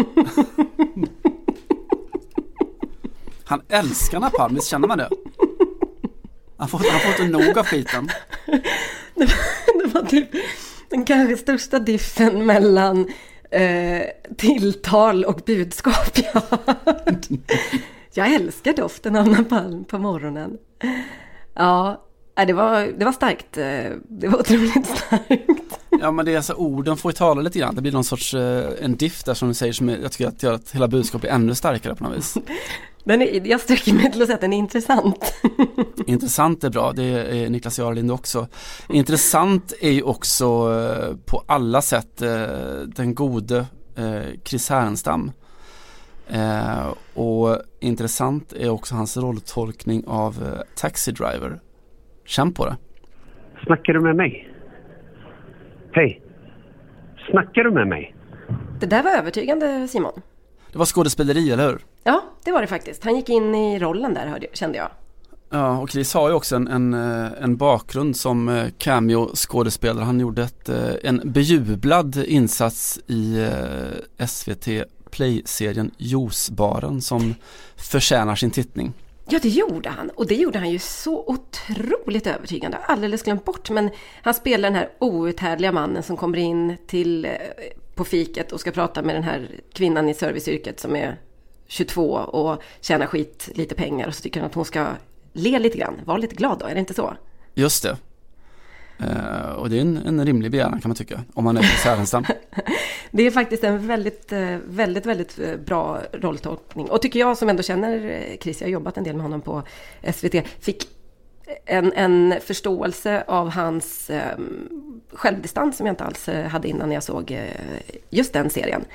Han älskar napalm, visst känner man det? Han får, han får inte nog av skiten. Det var, det var typ den kanske största diffen mellan eh, tilltal och budskap jag hört. Jag älskar doften av napalm på morgonen. Ja, eh, det var, det var starkt. Eh, det var otroligt starkt. Ja men det är alltså orden får ju tala lite grann. Det blir någon sorts eh, en diff där som du säger som jag tycker att gör att hela budskapet är ännu starkare på något vis. Den är, jag sträcker mig till att säga att den är intressant. intressant är bra, det är Niklas Jarlind också. Intressant är ju också eh, på alla sätt den gode Chris Härenstam. Eh, och intressant är också hans rolltolkning av eh, Taxi Driver. Känn på det. Snackar du med mig? Hej. Snackar du med mig? Det där var övertygande Simon. Det var skådespeleri, eller hur? Ja, det var det faktiskt. Han gick in i rollen där, hörde, kände jag. Ja, och Chris har ju också en, en, eh, en bakgrund som eh, cameo-skådespelare. Han gjorde ett, eh, en bejublad insats i SVT Play-serien Juicebaren som förtjänar sin tittning. Ja, det gjorde han. Och det gjorde han ju så otroligt övertygande. Alldeles glömt bort. Men han spelar den här outhärdliga mannen som kommer in till, på fiket och ska prata med den här kvinnan i serviceyrket som är 22 och tjänar skit lite pengar. Och så tycker han att hon ska le lite grann. Var lite glad då, är det inte så? Just det. Uh, och det är en, en, rimlig begäran kan man tycka, om man är Särenstam. det är faktiskt en väldigt, eh, väldigt, väldigt eh, bra rolltolkning. Och tycker jag som ändå känner Chris, jag har jobbat en del med honom på SVT, fick en, en förståelse av hans um, självdistans som jag inte alls hade innan jag såg uh, just den serien.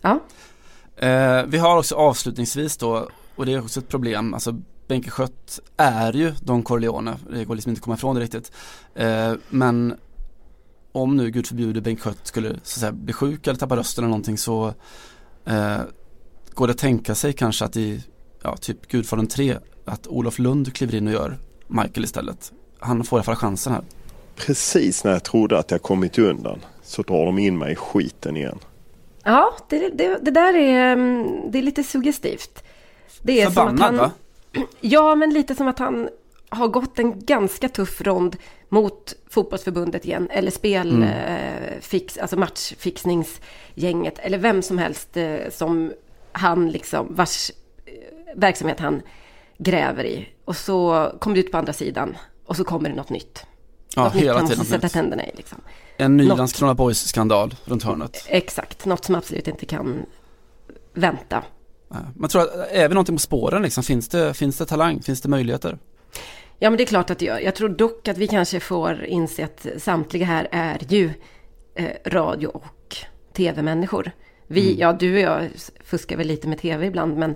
Ja. Eh, vi har också avslutningsvis då, och det är också ett problem, alltså Benke Schött är ju Don Corleone, det går liksom inte att komma ifrån det riktigt. Eh, men om nu gud förbjude Bengt Schött skulle så att säga, bli sjuk eller tappa rösten eller någonting så eh, går det att tänka sig kanske att i ja, typ Gudfadern 3 att Olof Lund kliver in och gör Michael istället. Han får i alla fall chansen här. Precis när jag trodde att jag kommit undan så drar de in mig i skiten igen. Ja, det, det, det där är, mm, det är lite suggestivt. Det är Förbannad som att han, va? Ja, men lite som att han har gått en ganska tuff rond mot fotbollsförbundet igen. Eller spel, Mm. eh, alltså matchfixningsgänget. Eller vem som helst eh, som han liksom, vars eh, verksamhet han gräver i. Och så kommer det ut på andra sidan. Och så kommer det något nytt. Ja, något nytt hela han måste sätta nytt. tänderna i. Liksom. En ny Något- Landskrona Boys-skandal runt hörnet. Exakt, något som absolut inte kan vänta. Man tror att är vi någonting på spåren liksom? Finns det, finns det talang? Finns det möjligheter? Ja, men det är klart att det gör. Jag tror dock att vi kanske får inse att samtliga här är ju eh, radio och tv-människor. Vi, Mm. ja du och jag fuskar väl lite med tv ibland, men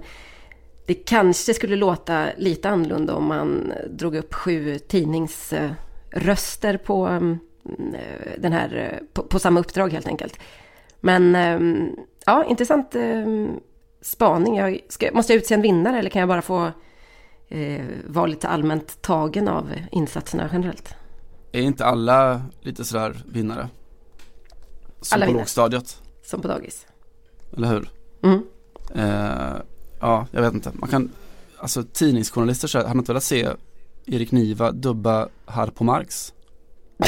det kanske skulle låta lite annorlunda om man drog upp sju tidningsröster på mm, den här, eh, på, på samma uppdrag helt enkelt. Men eh, ja, intressant eh, spaning. Jag ska, måste jag utse en vinnare eller kan jag bara få eh, vara lite allmänt tagen av insatserna generellt? Är inte alla lite sådär vinnare? Som Alla på lågstadiet, Som på dagis. eller hur? Mm. Eh, ja, jag vet inte. Man kan, alltså tidningsjournalister så här, har man inte velat se Erik Niva dubba Harpo Marx?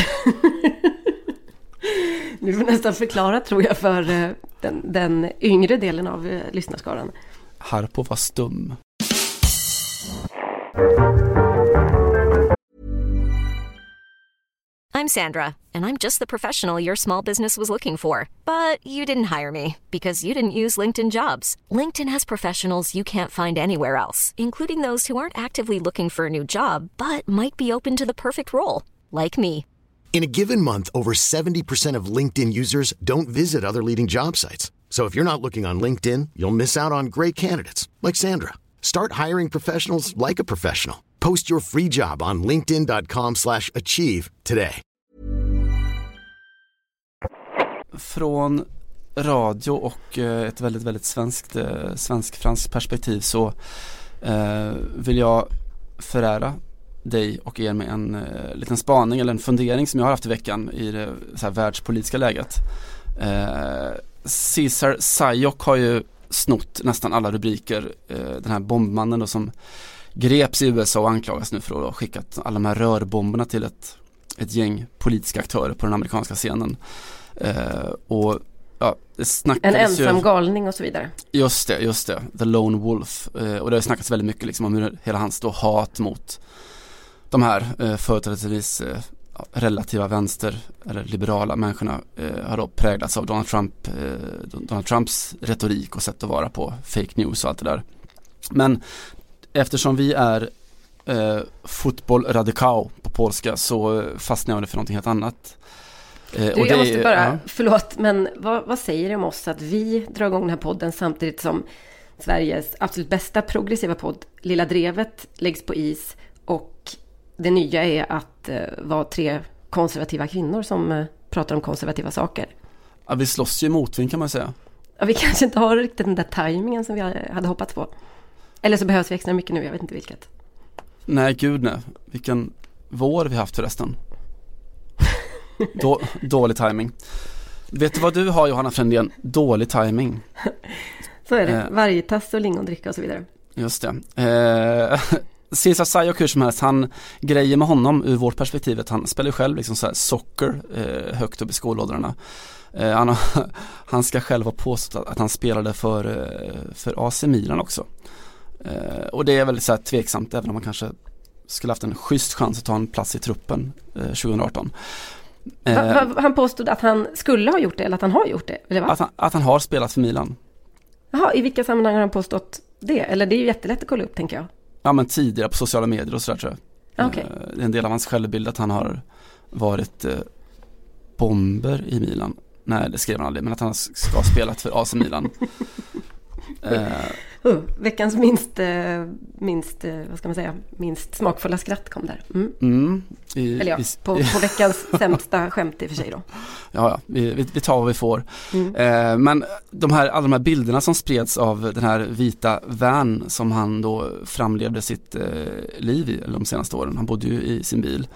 Nu får nästan förklara tror jag för eh, den, den yngre delen av eh, lyssnarskaran. Harpo var stum. I'm Sandra, and I'm just the professional your small business was looking for. But you didn't hire me because you didn't use LinkedIn jobs. LinkedIn has professionals you can't find anywhere else, including those who aren't actively looking for a new job but might be open to the perfect role, like me. In a given month, over 70% of LinkedIn users don't visit other leading job sites. So if you're not looking on LinkedIn, you'll miss out on great candidates like Sandra. Start hiring professionals like a professional. Post your free job on linkedin.com/achieve today. Från radio och eh, ett väldigt, väldigt svenskt, eh, svensk-franskt perspektiv så eh, vill jag förära dig och er med en eh, liten spaning eller en fundering som jag har haft i veckan i det så här, världspolitiska läget. Eh, Cesar Sayok har ju snott nästan alla rubriker. Eh, den här bombmannen då som greps i USA och anklagas nu för att ha skickat alla de här rörbomberna till ett, ett gäng politiska aktörer på den amerikanska scenen. Eh, och ja, En ensam ju galning och så vidare. Just det, just det. The Lone Wolf. Eh, och det har snackats väldigt mycket liksom om hur hela hans då hat mot de här eh, företrädesvis eh, relativa vänster eller liberala människorna eh, har då präglats av Donald Trump, eh, Donald Trumps retorik och sätt att vara på fake news och allt det där. Men eftersom vi är eh, fotboll radikal på polska så fastnar jag för någonting helt annat. Eh, Du, det jag måste bara, ja. förlåt, men vad, vad säger det om oss att vi drar igång den här podden samtidigt som Sveriges absolut bästa progressiva podd, Lilla Drevet, läggs på is det nya är att eh, vara tre konservativa kvinnor som eh, pratar om konservativa saker. Ja, vi slåss ju motvind kan man säga. Ja, vi kanske inte har riktigt den där tajmingen som vi hade hoppats på. Eller så behövs vi extra mycket nu, jag vet inte vilket. Nej, gud nej. Vilken vår vi haft förresten. Då, dålig timing. Vet du vad du har Johanna Frändén? Dålig timing. Så är det, Eh. vargtass och lingondricka och så vidare. Just det. Eh, Cesar Sayok hur som helst, han, grejer med honom ur vårt perspektiv, att han spelar själv liksom så här socker eh, högt upp i skolåldrarna. Eh, han, han ska själv ha påstått att, att han spelade för, eh, för AC Milan också. Eh, och det är väldigt så här tveksamt även om man kanske skulle haft en schysst chans att ta en plats i truppen eh, 2018. Eh, va, han påstod att han skulle ha gjort det, eller att han har gjort det, eller att, han, att han har spelat för Milan. Jaha, i vilka sammanhang har han påstått det? Eller det är ju jättelätt att kolla upp, tänker jag. Ja men tidigare på sociala medier och sådär tror jag. Okej. Eh, Det är en del av hans självbild att han har varit eh, bomber i Milan. Nej det skrev han aldrig men att han ska ha spelat för AC Milan. Uh, veckans minst, eh, minst, eh, vad ska man säga, minst smakfulla skratt kom där. Mm. mm, i, Eller ja, i, på, på veckans sämsta skämt i och för sig då. Ja, ja vi, vi, tar vad vi får. Mm. Eh, men de här, alla de här bilderna som spreds av den här vita van som han då framlevde sitt eh, liv i de senaste åren. Han bodde ju i sin bil.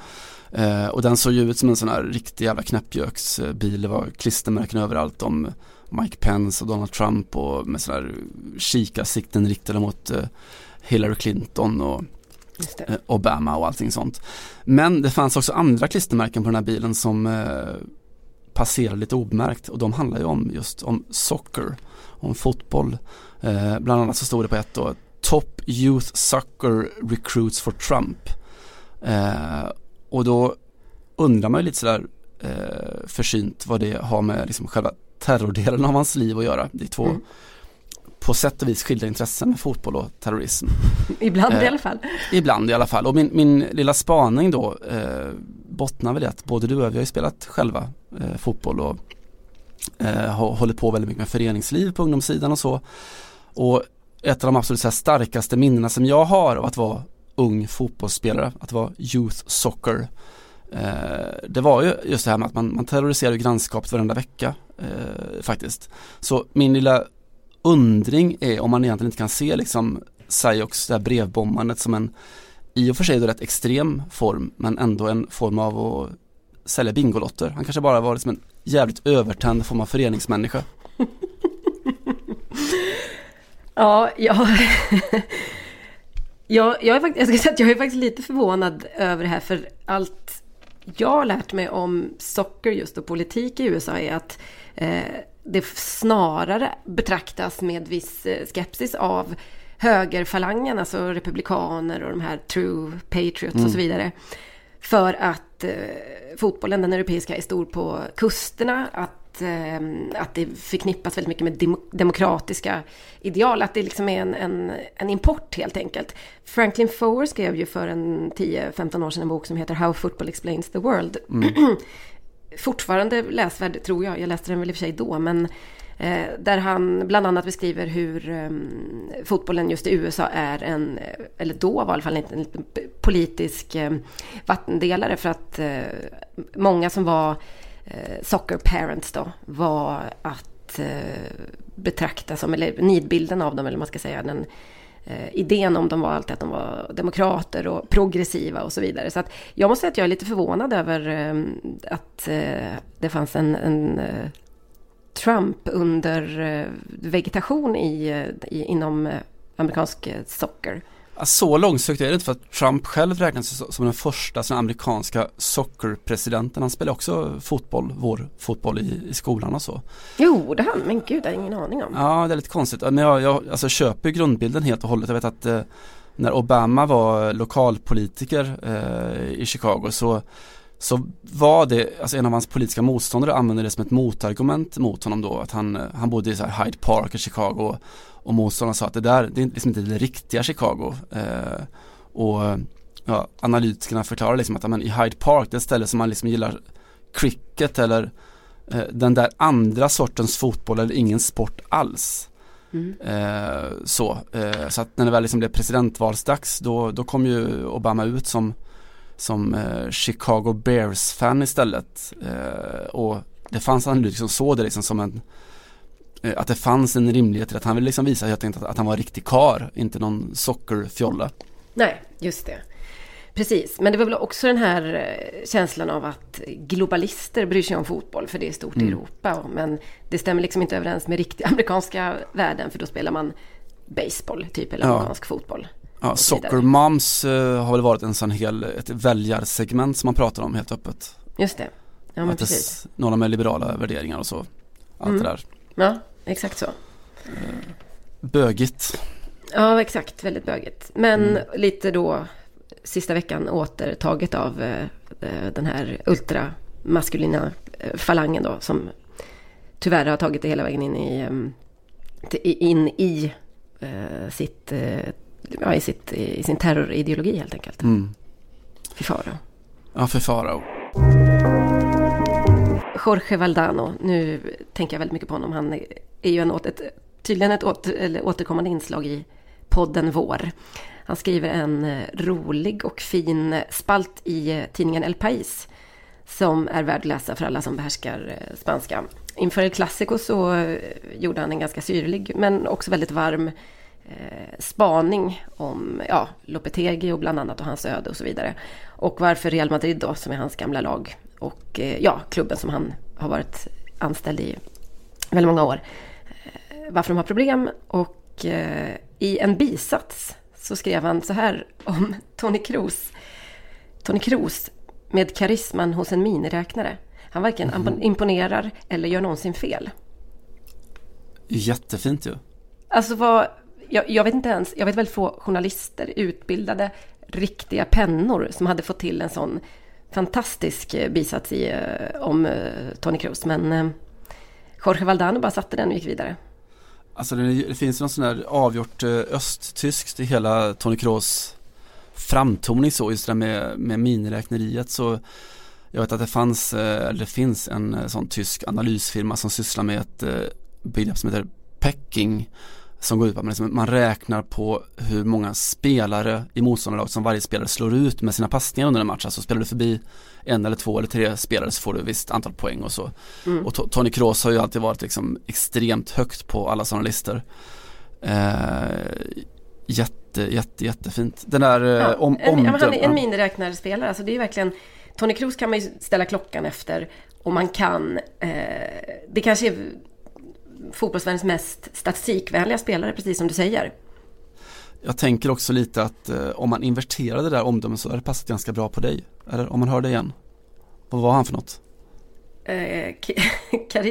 Eh, och den såg ju ut som en sån här riktig jävla knäppjöksbil. Det var klistermärken överallt om Mike Pence och Donald Trump och med sådana här kikarsikten riktade mot eh, Hillary Clinton och eh, Obama och allting sånt. Men det fanns också andra klistermärken på den här bilen som eh, passerade lite obemärkt och de handlar ju om just om soccer, om fotboll. Bland annat så stod det på ett då Top Youth Soccer Recruits for Trump. Och då undrar man ju lite sådär eh, försynt vad det har med liksom själva terrordelen av hans liv att göra. Det är två mm. på sätt och vis skilda intressen med fotboll och terrorism. Ibland eh, i alla fall. Ibland i alla fall. Och min, min lilla spaning då eh, bottnar väl i att både du och jag, vi har ju spelat själva eh, fotboll och eh, har hållit på väldigt mycket med föreningsliv på ungdomssidan och så. Och ett av de absolut starkaste minnena som jag har av att vara ung fotbollsspelare, att vara youth soccer. Eh, det var ju just det här med att man, man terroriserade grannskapet varenda vecka eh, faktiskt. Så min lilla undring är om man egentligen inte kan se liksom Sayoks, det här brevbombandet som en i och för sig då rätt extrem form men ändå en form av att sälja bingolotter. Han kanske bara var liksom en jävligt övertänd form av föreningsmänniska. ja, ja. jag, jag, är faktiskt, jag, ska säga att jag är faktiskt lite förvånad över det här för allt jag har lärt mig om socker just och politik i USA är att eh, det snarare betraktas med viss eh, skepsis av högerfalangen, alltså republikaner och de här true patriots mm. och så mm. vidare. För att eh, fotbollen, den europeiska, är stor på kusterna. Att, eh, att det förknippas väldigt mycket med dem demokratiska ideal. Att det liksom är en, en, en import helt enkelt. Franklin Foer skrev ju för en 10-15 år sedan en bok som heter How Football Explains the World. Mm. Fortfarande läsvärd tror jag. Jag läste den väl i och för sig då. Men Eh, där han bland annat beskriver hur um, fotbollen just i USA är en, eller då var i alla fall en politisk um, vattendelare för att uh, många som var Eh, soccer parents då var att eh, betrakta som, eller nidbilden av dem eller man ska säga, den eh, idén om dem var alltid att de var demokrater och progressiva och så vidare. Så att jag måste säga att jag är lite förvånad över att det fanns en, en Trump under eh, vegetation i, i, inom eh, amerikansk socker. Så långsökt är det inte för att Trump själv räknas som den första som amerikanska sockerpresidenten. Han spelar också fotboll, vår fotboll i, i skolan och så. Jo, det han, men gud, det har ingen aning om. Ja, det är lite konstigt. Men jag, jag alltså, köper grundbilden helt och hållet. Jag vet att eh, när Obama var lokalpolitiker eh, i Chicago så så var det, alltså en av hans politiska motståndare använde det som ett motargument mot honom då, att han, han bodde i så här Hyde Park i Chicago och motståndaren sa att det där, det är liksom inte det riktiga Chicago. Eh, och ja, analytikerna förklarar liksom att men, i Hyde Park, det är ett ställe som man liksom gillar cricket eller eh, den där andra sortens fotboll eller ingen sport alls. Mm. Eh, så, eh, så att när det väl liksom blev presidentvalsdags då, då kom ju Obama ut som som eh, Chicago Bears-fan istället. Eh, och det fanns han liksom såg det liksom som en eh, att det fanns en rimlighet till att han ville liksom visa helt enkelt att, att han var riktig kar, inte någon sockerfjolla. Nej, just det. Precis, men det var väl också den här känslan av att globalister bryr sig om fotboll för det är stort mm. i Europa. Men det stämmer liksom inte överens med riktiga amerikanska värden för då spelar man baseball typ eller amerikansk ja. fotboll. Ja, Soccer Moms uh, har väl varit en sån hel, ett väljarsegment som man pratar om helt öppet. Just det. Ja, men precis. Några med liberala värderingar och så. Allt mm. det där. Ja, exakt så. Uh, bögigt. Ja, exakt. Väldigt bögigt. Men mm. lite då sista veckan återtaget av uh, den här ultramaskulina falangen då som tyvärr har tagit det hela vägen in i, um, in i sitt ja, i, sitt, i sin terrorideologi helt enkelt. Mm. För Farao. Ja, för Farao. Jorge Valdano, nu tänker jag väldigt mycket på honom. Han är ju en, ett, tydligen ett åter, återkommande inslag i podden Vår. Han skriver en eh, rolig och fin spalt i eh, tidningen El País som är värd att läsa för alla som behärskar eh, spanska. Inför El Clasico så gjorde han en ganska syrlig men också väldigt varm eh, spaning om ja, Lopetegi och bland annat och hans öde och så vidare. Och varför Real Madrid då, som är hans gamla lag och eh, ja, klubben som han har varit anställd i väldigt många år. Eh, varför de har problem och i en bisats så skrev han så här om Tony Kroos. Tony Kroos med karisman hos en miniräknare. Han varken Mhm. imponerar eller gör någonsin fel. Jättefint ju. Alltså vad, jag, jag vet inte ens, jag vet väldigt få journalister, utbildade, riktiga pennor som hade fått till en sån fantastisk eh, bisats i, eh, om eh, Tony Cruz. Men Jorge Valdano bara satte den och gick vidare. Alltså det, det finns någon sån där avgjort östtyskt i hela Tony Kroos framtoning så, just det där med, med miniräkneriet så jag vet att det fanns, eller det finns en sån tysk analysfirma som sysslar med ett begrepp som heter pecking som går ut på att man, liksom, man räknar på hur många spelare i motståndarlag som varje spelare slår ut med sina passningar under en match. Alltså spelar du förbi en eller två eller tre spelare så får du ett visst antal poäng och så. Mm. Och To- Tony Kroos har ju alltid varit liksom extremt högt på alla sådana listor. Eh, jätte, jätte, jättefint. Den där eh, Ja, om, en, ja, men han är en miniräknarspelare. Alltså det är verkligen, Tony Kroos kan man ju ställa klockan efter och man kan, eh, det kanske är fotbollsvärldens mest statistikvänliga spelare, precis som du säger. Jag tänker också lite att eh, om man inverterade det där omdömet så hade det passat ganska bra på dig. Eller om man hör det igen. Vad var han för något? Eh,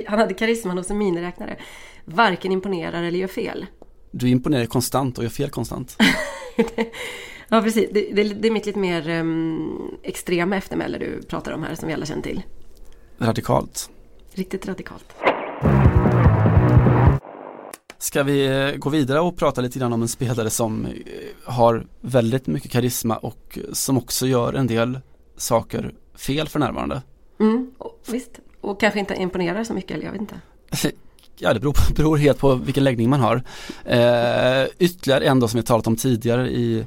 han hade karisman hos en miniräknare. Varken imponerar eller gör fel. Du imponerar konstant och gör fel konstant. Ja, precis. Det, det, det är mitt lite mer um, extrema eftermäle du pratar om här, som vi alla känner till. Radikalt. Riktigt radikalt. Ska vi eh, gå vidare och prata lite grann om en spelare som eh, har väldigt mycket karisma och som också gör en del saker fel för närvarande. Mm, och, visst. Och kanske inte imponerar så mycket, eller jag vet inte. Ja, det beror, på, beror helt på vilken läggning man har. Eh, ytterligare en då som vi talat om tidigare i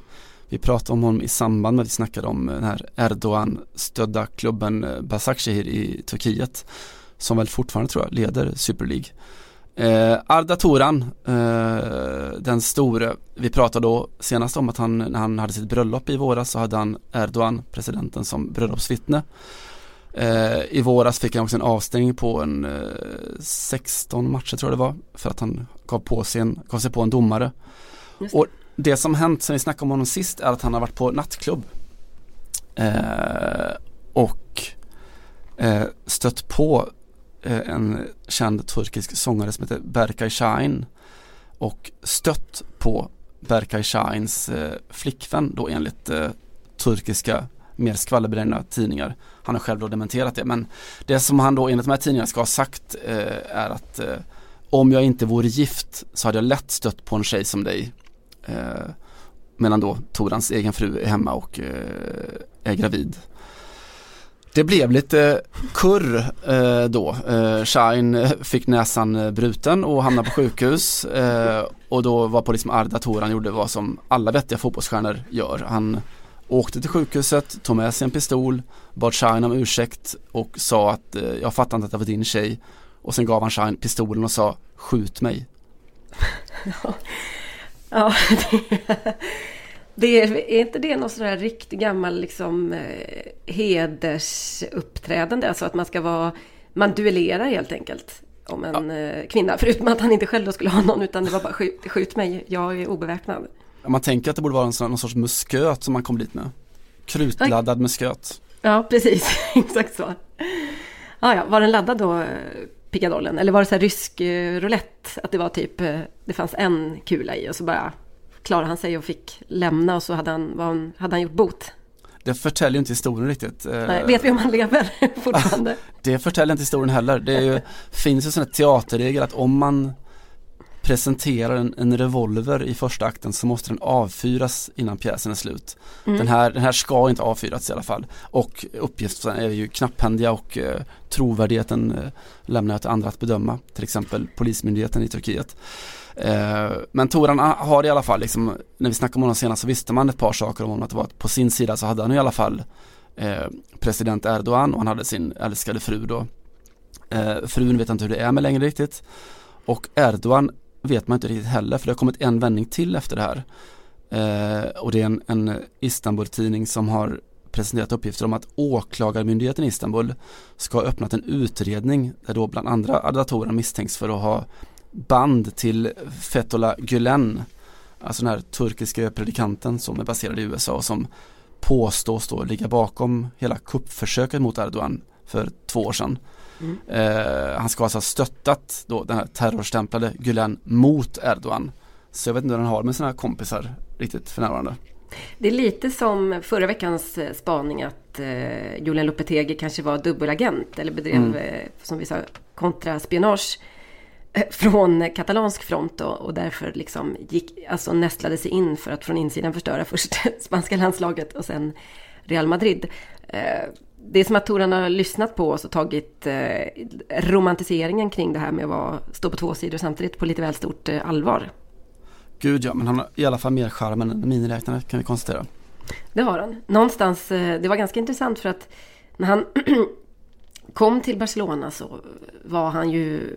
vi pratade om honom i samband med att vi snackade om den här Erdogan-stödda klubben eh, Başakşehir i Turkiet som väl fortfarande tror jag leder Super League. Eh, Arda Turan, eh, den store, vi pratade då senast om att han, när han hade sitt bröllop i våras så hade han Erdogan, presidenten, som bröllopsvittne. Eh, I våras fick han också en avstängning på en eh, 16 matcher tror jag det var för att han gav, på sig, en, gav sig på en domare. Just det. Och det som hänt sen vi snackade om honom sist är att han har varit på nattklubb eh, och eh, stött på eh, Eh, en känd turkisk sångare som heter Berkay Şahin och stött på Berkay Şahins eh, flickvän då enligt eh, turkiska mer skvallerbenägna tidningar. Han har själv då dementerat det men det som han då enligt de här tidningarna ska ha sagt eh, är att eh, om jag inte vore gift så hade jag lätt stött på en tjej som dig. Eh, medan då Torans egen fru är hemma och eh, är gravid. Det blev lite kurr eh, då. Eh, Shine eh, fick näsan eh, bruten och hamnade på sjukhus. Eh, och då var på liksom Arda Toran gjorde vad som alla vettiga fotbollsstjärnor gör. Han åkte till sjukhuset, tog med sig en pistol, bad Shine om ursäkt och sa att eh, jag fattar inte att det var din tjej. Och sen gav han Shine pistolen och sa skjut mig. Ja, det, det är, är inte det någon sån här riktigt gammal liksom eh, hedersuppträdande? Alltså att man ska vara, man duellerar helt enkelt om en eh, kvinna. Förutom att han inte själv då skulle ha någon utan det var bara skjut, skjut mig, jag är obeväpnad. Man tänker att det borde vara en sån, någon sorts musköt som man kom dit med. Krutladdad musköt. Ja, precis. Exakt så. Ja, ja. Var den laddad då, eh, pickadollen? Eller var det så här rysk eh, roulette? Att det var typ, eh, det fanns en kula i och så bara klarade han sig och fick lämna och så hade han, han, hade han gjort bot. Det förtäljer inte historien riktigt. Eh, Nej, vet vi om han lever fortfarande? Det förtäljer inte historien heller. Det ju, finns ju sån här teaterregel att om man presenterar en, en revolver i första akten så måste den avfyras innan pjäsen är slut. Mm. Den, här, den här ska inte avfyras i alla fall. Och uppgifterna är ju knapphändiga och eh, trovärdigheten eh, lämnar jag till andra att bedöma. Till exempel Polismyndigheten i Turkiet. Eh, men Toran ah, har i alla fall, liksom, när vi snackade om honom senast så visste man ett par saker om honom. Att det var att på sin sida så hade han i alla fall eh, president Erdogan och han hade sin älskade fru då. Eh, frun vet jag inte hur det är med längre riktigt. Och Erdogan vet man inte riktigt heller för det har kommit en vändning till efter det här. Och det är en, en Istanbul-tidning som har presenterat uppgifter om att åklagarmyndigheten i Istanbul ska ha öppnat en utredning där då bland andra arrendatorerna misstänks för att ha band till Fethullah Gülen, alltså den här turkiska predikanten som är baserad i USA och som påstås då ligga bakom hela kuppförsöket mot Erdogan för två år sedan. Mm. Eh, han ska alltså ha stöttat då den här terrorstämplade Gülen mot Erdogan. Så jag vet inte hur han har med sina kompisar riktigt för närvarande. Det är lite som förra veckans eh, spaning att eh, Julian Lopetegi kanske var dubbelagent eller bedrev, mm. eh, som vi sa, kontraspionage från katalansk front då, och därför liksom gick, alltså nästlade sig in för att från insidan förstöra först spanska landslaget och sen Real Madrid. Eh, det är som att Toran har lyssnat på oss och tagit eh, romantiseringen kring det här med att vara, stå på två sidor samtidigt på lite väl stort eh, allvar. Gud ja, men han har i alla fall mer charm än miniräknare kan vi konstatera. Det har han. Någonstans, eh, det var ganska intressant för att när han kom till Barcelona så var han ju,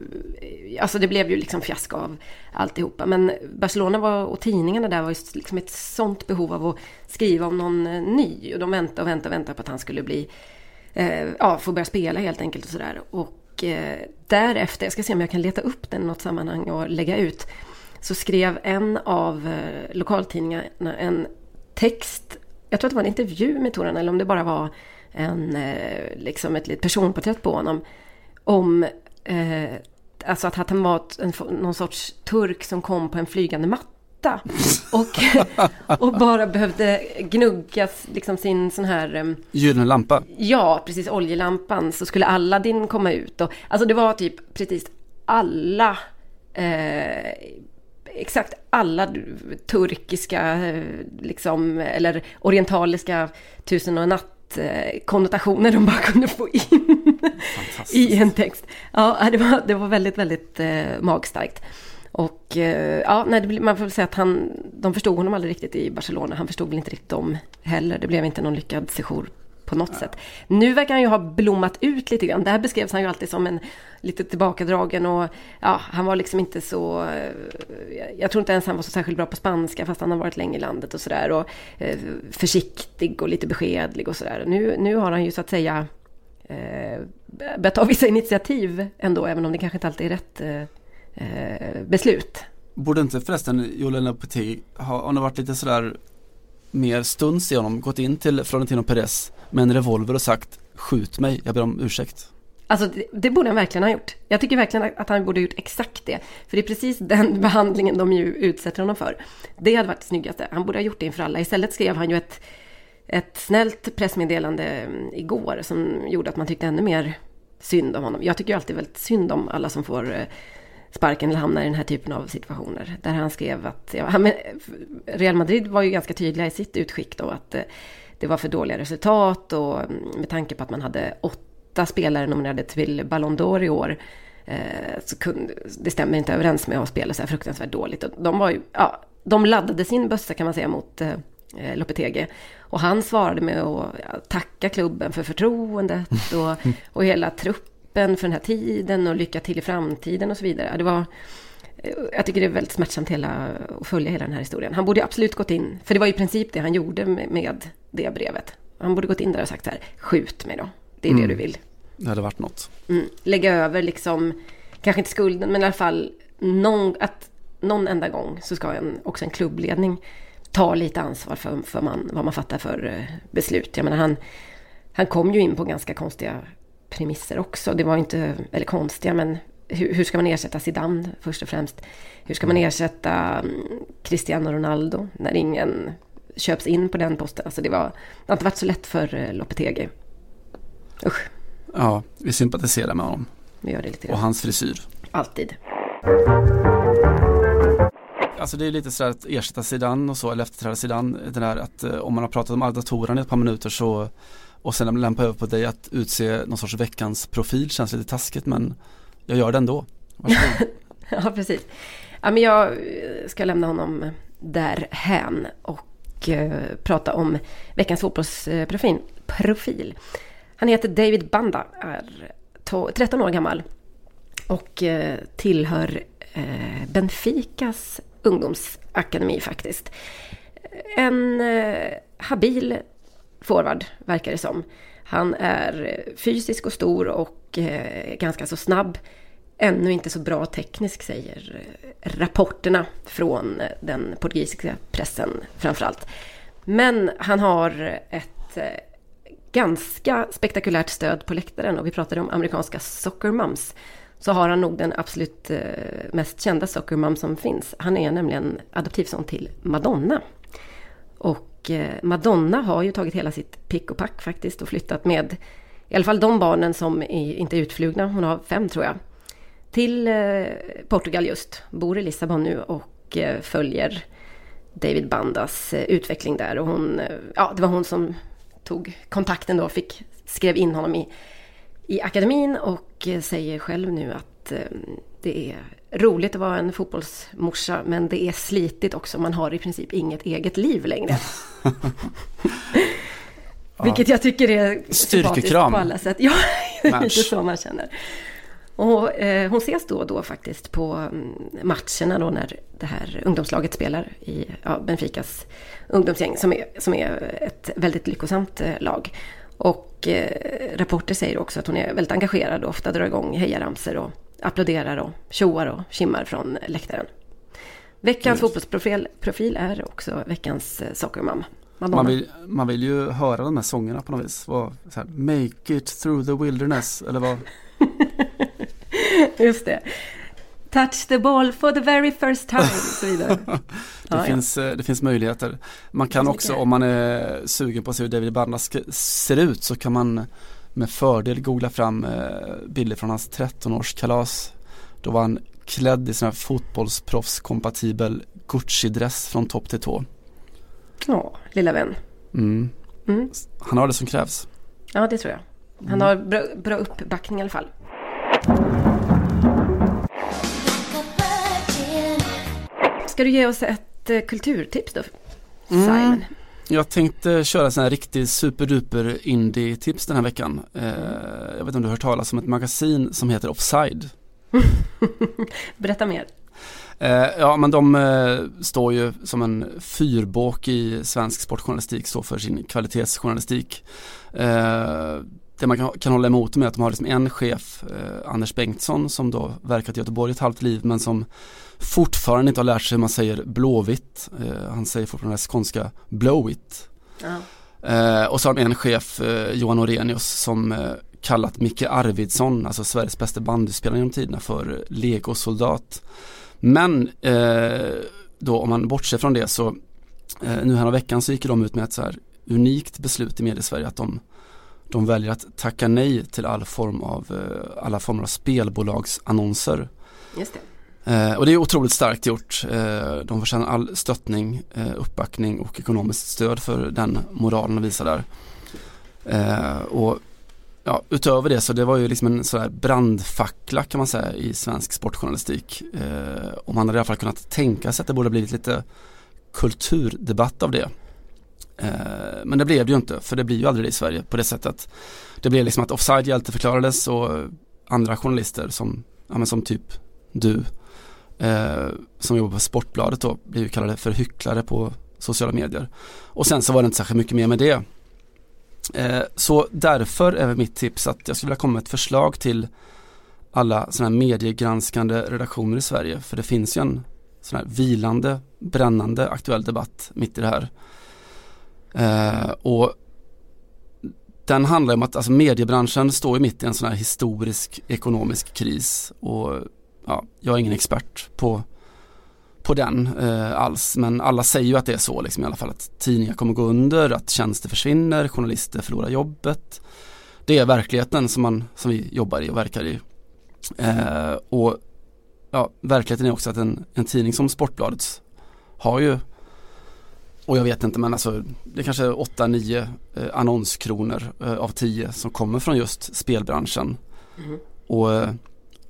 alltså det blev ju liksom fiasko av alltihopa. Men Barcelona var, och tidningarna där var ju liksom ett sånt behov av att skriva om någon eh, ny. Och de väntade och väntade och väntade på att han skulle bli, eh, ja, få börja spela helt enkelt och sådär. Och eh, därefter, jag ska se om jag kan leta upp den i något sammanhang och lägga ut så skrev en av eh, lokaltidningarna en text, jag tror att det var en intervju med Toran eller om det bara var en, eh, liksom ett litet personporträtt på honom. Om eh, alltså att han var en, någon sorts turk som kom på en flygande matta. Och, och bara behövde gnuggas liksom sin sån här... Eh, Gyllene lampa? Ja, precis. Oljelampan. Så skulle Aladdin komma ut. Och, alltså det var typ precis alla eh, exakt alla turkiska, liksom, eller orientaliska tusen och natt eh, konnotationer de bara kunde få in i en text. Ja, det var, det var väldigt, väldigt eh, magstarkt. Och eh, ja, nej, man får väl säga att han, de förstod honom aldrig riktigt i Barcelona. Han förstod väl inte riktigt dem heller. Det blev inte någon lyckad sejour på något ja. sätt. Nu verkar han ju ha blommat ut lite grann. Där beskrevs han ju alltid som en lite tillbakadragen och ja, han var liksom inte så... Eh, jag tror inte ens han var så särskilt bra på spanska fast han har varit länge i landet och sådär. Och eh, försiktig och lite beskedlig och sådär. Nu, nu har han ju så att säga eh, börjat ta vissa initiativ ändå, även om det kanske inte alltid är rätt eh, eh beslut. Borde inte förresten Julian Petit, ha, har varit lite sådär mer stuns i honom, gått in till Florentino Perez med en revolver och sagt skjut mig, jag ber om ursäkt. Alltså det, det, borde han verkligen ha gjort. Jag tycker verkligen att han borde ha gjort exakt det. För det är precis den behandlingen de ju utsätter honom för. Det hade varit det snyggaste. Han borde ha gjort det inför alla. Istället skrev han ju ett, ett snällt pressmeddelande mm, igår som gjorde att man tyckte ännu mer synd om honom. Jag tycker ju alltid väldigt synd om alla som får eh, sparken eller hamnar i den här typen av situationer. Där han skrev att, ja, han, Real Madrid var ju ganska tydliga i sitt utskick då att eh, det var för dåliga resultat och mm, med tanke på att man hade åtta spelare nominerade till Ballon d'Or i år eh, så kunde, det stämmer inte överens med att spela så här fruktansvärt dåligt. Och de var ju, ja, de laddade sin bössa kan man säga mot eh, Lopetegi. Och han svarade med att tacka klubben för förtroendet och, och hela truppen för den här tiden och lycka till i framtiden och så vidare. Det var, jag tycker det är väldigt smärtsamt hela, att följa hela den här historien. Han borde absolut gått in, för det var i princip det han gjorde med, med det brevet. Han borde gått in där och sagt så här, skjut mig då. Det är mm. det du vill. Det hade varit något. Mm. Lägga över liksom, kanske inte skulden, men i alla fall någon, att någon enda gång så ska en, också en klubbledning ta lite ansvar för, för man, vad man fattar för eh, beslut. Jag menar, han, han kom ju in på ganska konstiga premisser också. Det var inte, eller konstiga, men hur, hur, ska man ersätta Zidane först och främst? Hur ska man ersätta mm, Cristiano Ronaldo när ingen köps in på den posten? Alltså det, var, det har inte varit så lätt för eh, Lopetegi. Usch. Ja, vi sympatiserar med honom. Vi gör det lite. Och hans frisyr. Alltid. Alltså det är lite sådär att ersätta Zidane och så, eller efterträda Zidane. Det där att eh, om man har pratat om Arda i ett par minuter så och sen lämpa över på dig att utse någon sorts veckans profil känns lite taskigt men jag gör det ändå. ja, precis. Ja, men jag ska lämna honom därhän och eh, prata om veckans fotbollsprofil. Profil. Han heter David Banda, är 13 år gammal och eh, tillhör eh, Benficas ungdomsakademi faktiskt. En eh, habil forward verkar det som. Han är eh, fysisk och stor och eh, ganska så snabb. Ännu inte så bra teknisk säger eh, rapporterna från den portugisiska pressen framförallt. Men han har ett ganska spektakulärt stöd på läktaren och vi pratade om amerikanska soccer moms. Så har han nog den absolut mest kända soccer mom som finns. Han är nämligen adoptivson till Madonna. Och Eh, Madonna har ju tagit hela sitt pick och pack faktiskt och flyttat med i alla fall de barnen som är, inte är utflugna, hon har fem tror jag, till eh, Portugal just, bor i Lissabon nu och eh, följer David Bandas utveckling där. Och hon, ja, det var hon som tog kontakten då, fick, skrev in honom i, i akademin och säger själv nu att eh, det är roligt att vara en fotbollsmorsa men det är slitigt också. Man har i princip inget eget liv längre. Vilket jag tycker är Styrkekram. på alla sätt. Ja, det är så man känner. Och eh, hon ses då och då faktiskt på mm, matcherna då när det här ungdomslaget spelar i ja, Benficas ungdomsgäng som är, som är ett väldigt lyckosamt eh, lag. Och eh, rapporter säger också att hon är väldigt engagerad och ofta drar igång hejaramsor och applåderar och tjoar och kimmar från läktaren. Veckans fotbollsprofil profil är också veckans eh, sockermam. Madonna. Man vill, man vill ju höra de här sångerna på något vis. Vad, så här, Make it through the wilderness. Eller vad? Just det. Touch the ball for the very first time och så vidare. Det, Ja, ja. finns, eh, det finns möjligheter. Man kan också, om man är sugen på att se hur David Bandas ser ut så kan man med fördel googla fram eh, bilder från hans 13-årskalas. Då var han klädd i sån här fotbollsproffskompatibel Gucci-dress från topp till tå. Ja, lilla vän. Mm. Mm. Han har det som krävs. Ja, det tror jag. Han har bra, bra uppbackning i alla fall. Ska du ge oss ett eh, kulturtips då? Simon. Jag tänkte köra sån här riktigt superduper indie-tips den här veckan. Eh, jag vet inte om du har hört talas om ett magasin som heter Offside. Berätta mer. Eh, ja men de eh, står ju som en fyrbåk i svensk sportjournalistik, står för sin kvalitetsjournalistik. Det man kan, kan hålla emot dem är att de har liksom en chef, Anders Bengtsson, som då verkat i Göteborg ett halvt liv men som fortfarande inte har lärt sig hur man säger blåvitt. Eh, han säger fortfarande det skånska blowit. Ja. Eh, och så har de en chef, eh, Johan Orenius, som eh, kallat Micke Arvidsson, alltså Sveriges bästa bandyspelare genom tiderna, för legosoldat. Men eh, då om man bortser från det så eh, nu här veckan så gick de ut med ett så här unikt beslut i mediesverige att de, de väljer att tacka nej till all form av, alla former av spelbolagsannonser. Just det. Eh, och det är otroligt starkt gjort. Eh, de förtjänar all stöttning, eh, uppbackning och ekonomiskt stöd för den moralen de visar där. Eh, och ja, utöver det så det var ju liksom en sådär brandfackla kan man säga i svensk sportjournalistik. Eh, och man hade i alla fall kunnat tänka sig att det borde blivit lite kulturdebatt av det. Eh, men det blev det ju inte, för det blir ju aldrig det i Sverige på det sättet. Det blev liksom att offside hjälteförklarades och andra journalister som, ja, men som typ du eh, som jobbar på Sportbladet då blev ju kallade för hycklare på sociala medier. Och sen så var det inte särskilt mycket mer med det. Eh, så därför är mitt tips att jag skulle vilja komma med ett förslag till alla sådana här mediegranskande redaktioner i Sverige. För det finns ju en sån här vilande, brännande aktuell debatt mitt i det här. Eh, och den handlar om att alltså mediebranschen står ju mitt i en sån här historisk ekonomisk kris och ja, jag är ingen expert på, på den eh, alls men alla säger ju att det är så liksom i alla fall att tidningar kommer gå under, att tjänster försvinner, journalister förlorar jobbet. Det är verkligheten som, man, som vi jobbar i och verkar i. Eh, och ja, verkligheten är också att en, en tidning som Sportbladet har ju och jag vet inte men alltså det är kanske 8-9 eh, annonskronor eh, av 10 som kommer från just spelbranschen. Mm. Och eh,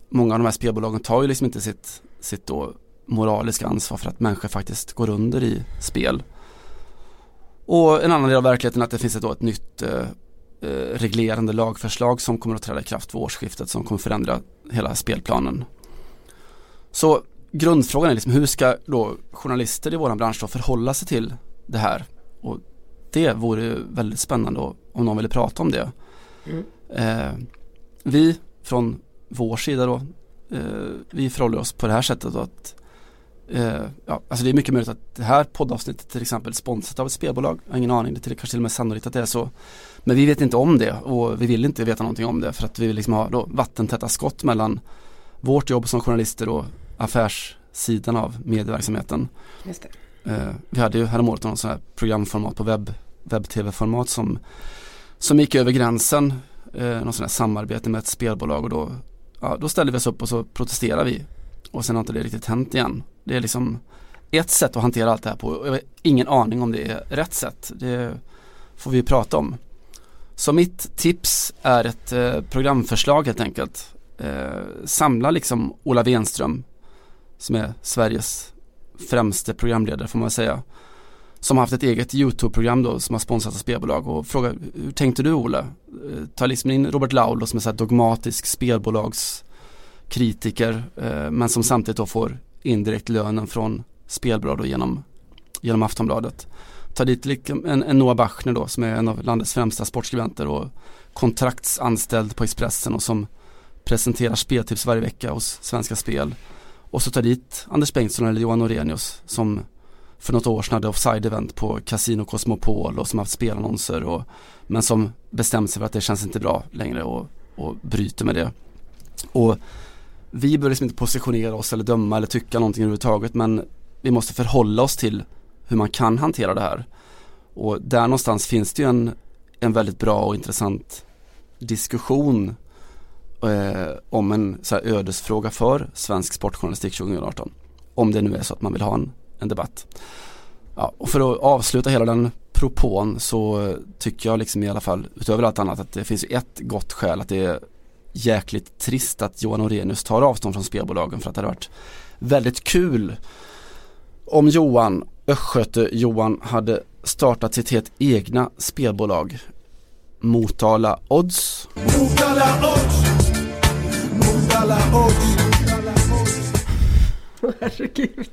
många av de här spelbolagen tar ju liksom inte sitt, sitt då moraliska ansvar för att människor faktiskt går under i spel. Och en annan del av verkligheten är att det finns ett, då ett nytt eh, eh, reglerande lagförslag som kommer att träda i kraft vid årsskiftet som kommer förändra hela spelplanen. Så grundfrågan är liksom hur ska då journalister i våran bransch då förhålla sig till det här? Och det vore väldigt spännande om någon ville prata om det. Mm. Eh, vi från vår sida då, eh, vi förhåller oss på det här sättet då att eh, ja, alltså det är mycket möjligt att det här poddavsnittet till exempel sponsrat av ett spelbolag. Jag har ingen aning, det är kanske till och med sannolikt att det är så. Men vi vet inte om det och vi vill inte veta någonting om det för att vi vill liksom ha då vattentäta skott mellan vårt jobb som journalister och affärssidan av medieverksamheten. Just det. Eh, vi hade ju häromåret någon sån här programformat på webb, webb-tv-format som, som gick över gränsen, eh, någon sån här samarbete med ett spelbolag och då, ja, då ställer vi oss upp och så protesterar vi. Och sen har inte det riktigt hänt igen. Det är liksom ett sätt att hantera allt det här på. Jag har ingen aning om det är rätt sätt. Det får vi prata om. Så mitt tips är ett eh, programförslag helt enkelt. Eh, samla liksom Ola Wenström som är Sveriges främste programledare får man säga. Som har haft ett eget YouTube-program då som har sponsrat av spelbolag och frågar hur tänkte du Ola? Eh, ta liksom in Robert Laul som är så här dogmatisk spelbolagskritiker eh, men som samtidigt då får indirekt lönen från spelbolag då genom, genom Aftonbladet ta dit liksom en, en Noah Bachner då som är en av landets främsta sportskribenter och kontraktsanställd på Expressen och som presenterar speltips varje vecka hos Svenska Spel. Och så ta dit Anders Bengtsson eller Johan Orenius som för något år sedan hade offside-event på Casino Cosmopol och som haft spelannonser och, men som bestämt sig för att det känns inte bra längre och, och bryter med det. Och vi bör liksom inte positionera oss eller döma eller tycka någonting överhuvudtaget men vi måste förhålla oss till hur man kan hantera det här. Och där någonstans finns det ju en, en väldigt bra och intressant diskussion eh, om en så här ödesfråga för svensk sportjournalistik 2018. Om det nu är så att man vill ha en, en debatt. Ja, och för att avsluta hela den propån så tycker jag liksom i alla fall utöver allt annat att det finns ett gott skäl att det är jäkligt trist att Johan Orenius tar avstånd från spelbolagen för att det hade varit väldigt kul om Johan Östgöte-Johan hade startat sitt helt egna spelbolag. Motala Odds. Motala Odds. Motala Odds. Herregud.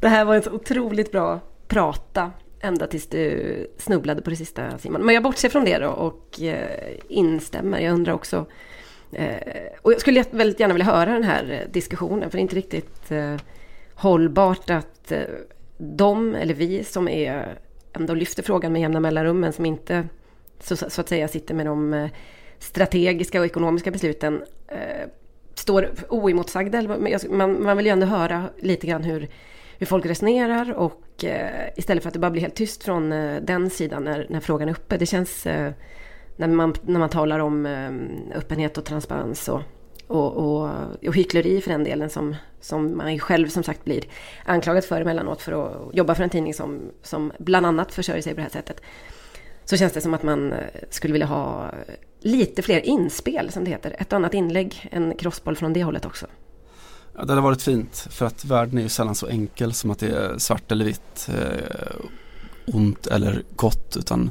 Det här var en så otroligt bra prata ända tills du snubblade på det sista Simon. Men jag bortser från det då och eh, instämmer. Jag undrar också eh, och jag skulle väldigt gärna vilja höra den här eh, diskussionen för det är inte riktigt hållbart att de, eller vi som är, ändå lyfter frågan med jämna mellanrum, men som inte så, så, att säga sitter med de strategiska och ekonomiska besluten, står oemotsagda. Man, man vill ju ändå höra lite grann hur, hur folk resonerar och eh, istället för att det bara blir helt tyst från eh, den sidan när, när frågan är uppe. Det känns eh, när, man, när man talar om eh, öppenhet och transparens och och, och, och hyckleri för den delen som, som man själv som sagt blir anklagad för emellanåt för att jobba för en tidning som, som bland annat försörjer sig på det här sättet. Så känns det som att man eh, skulle vilja ha lite fler inspel som det heter. Ett annat inlägg, en crossboll från det hållet också. Ja, det hade varit fint för att världen är ju sällan så enkel som att det är svart eller vitt, eh, ont eller gott utan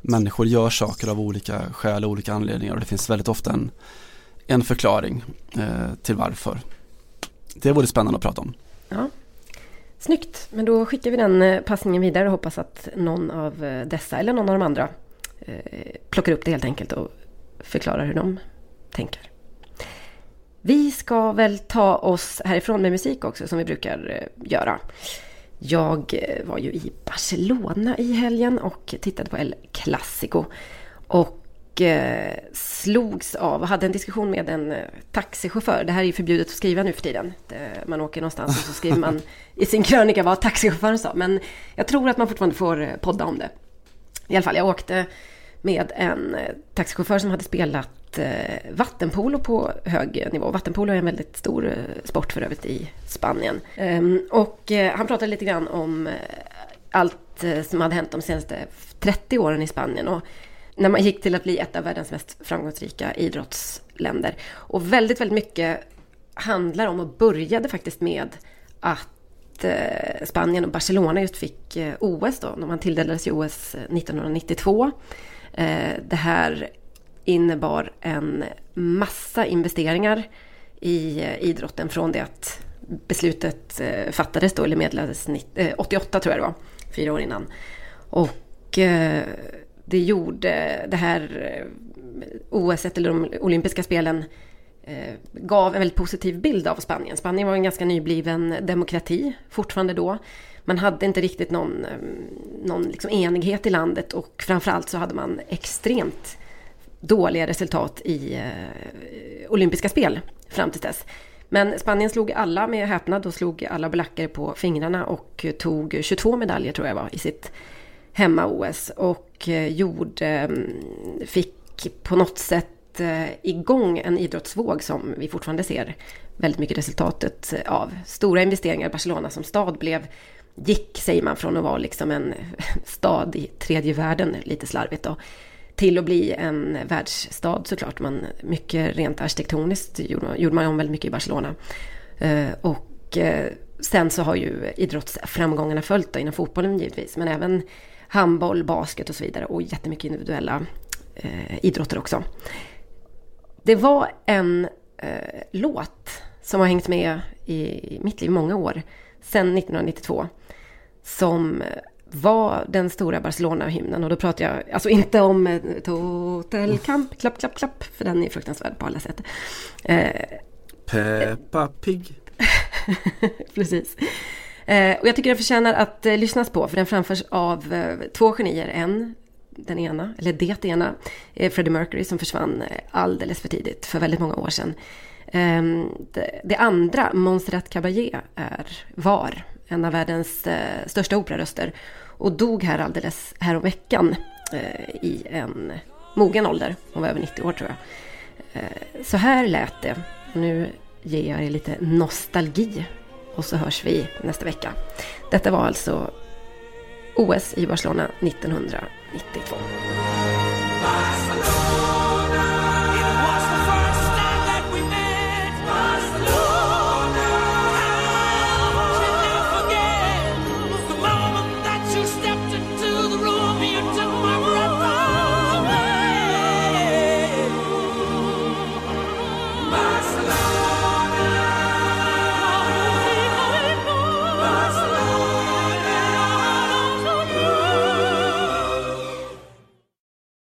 människor gör saker av olika skäl och olika anledningar och det finns väldigt ofta en en förklaring eh, till varför. Det vore spännande att prata om. Snyggt, men då skickar vi den eh, passningen vidare och hoppas att någon av eh, dessa eller någon av de andra eh, plockar upp det helt enkelt och förklarar hur de tänker. Vi ska väl ta oss härifrån med musik också som vi brukar eh, göra. Jag var ju i Barcelona i helgen och tittade på El Clasico. Och och eh, slogs av och hade en diskussion med en eh, taxichaufför. Det här är ju förbjudet att skriva nu för tiden. Man åker någonstans och så skriver man i sin krönika vad taxichauffören sa. Men jag tror att man fortfarande får eh, podda om det. I alla fall, jag åkte med en taxichaufför som hade spelat vattenpolo på hög nivå. Vattenpolo är en väldigt stor sport för övrigt i Spanien. Ehm, och han pratade lite grann om allt som hade hänt de senaste 30 åren i Spanien. Och när man gick till att bli ett av världens mest framgångsrika idrottsländer. Och väldigt, väldigt mycket handlar om och började faktiskt med att eh, Spanien och Barcelona just fick eh, OS då. Man tilldelades ju OS 1992. Eh, det här innebar en massa investeringar i idrotten från det att beslutet fattades då, eller meddelades 88 tror jag det var, fyra år innan. Och det gjorde det här eh, OS, eller de olympiska spelen, eh, gav en väldigt positiv bild av Spanien. Spanien var en ganska nybliven demokrati fortfarande då. Man hade inte riktigt någon, eh, någon liksom enighet i landet och framförallt så hade man extremt dåliga resultat i eh, olympiska spel fram till dess. Men Spanien slog alla med häpnad och slog alla belackare på fingrarna och tog 22 medaljer tror jag var i sitt hemma-OS och eh, gjorde, mm, fick på något sätt eh, igång en idrottsvåg som vi fortfarande ser väldigt mycket resultatet eh, av. Stora investeringar i Barcelona som stad blev, gick säger man från att vara liksom en stad i tredje världen, lite slarvigt då, till att bli en världsstad såklart. Man, mycket rent arkitektoniskt gjorde man, gjorde man om väldigt mycket i Barcelona. Och sen så har ju idrottsframgångarna följt då, inom fotbollen givetvis. Men även handboll, basket och så vidare. Och jättemycket individuella eh, idrotter också. Det var en eh, låt som har hängt med i mitt liv många år. Sedan 1992. Som var den stora Barcelona-hymnen. Och då pratar jag alltså inte om eh, Total Camp, klapp, klapp, klapp. För den är fruktansvärd på alla sätt. Eh, Peppa Pig. Precis. Eh, och jag tycker den förtjänar att eh, lyssnas på. För den framförs av eh, två genier. En, den ena, eller det ena, eh, Freddie Mercury som försvann eh, alldeles för tidigt. För väldigt många år sedan. Ehm, det, det andra, Montserrat Caballé, är, var en av världens eh, största operaröster och dog här alldeles häromveckan i en mogen ålder. Hon var över 90 år tror jag. Så här lät det. Nu ger jag er lite nostalgi och så hörs vi nästa vecka. Detta var alltså OS i Barcelona 1992.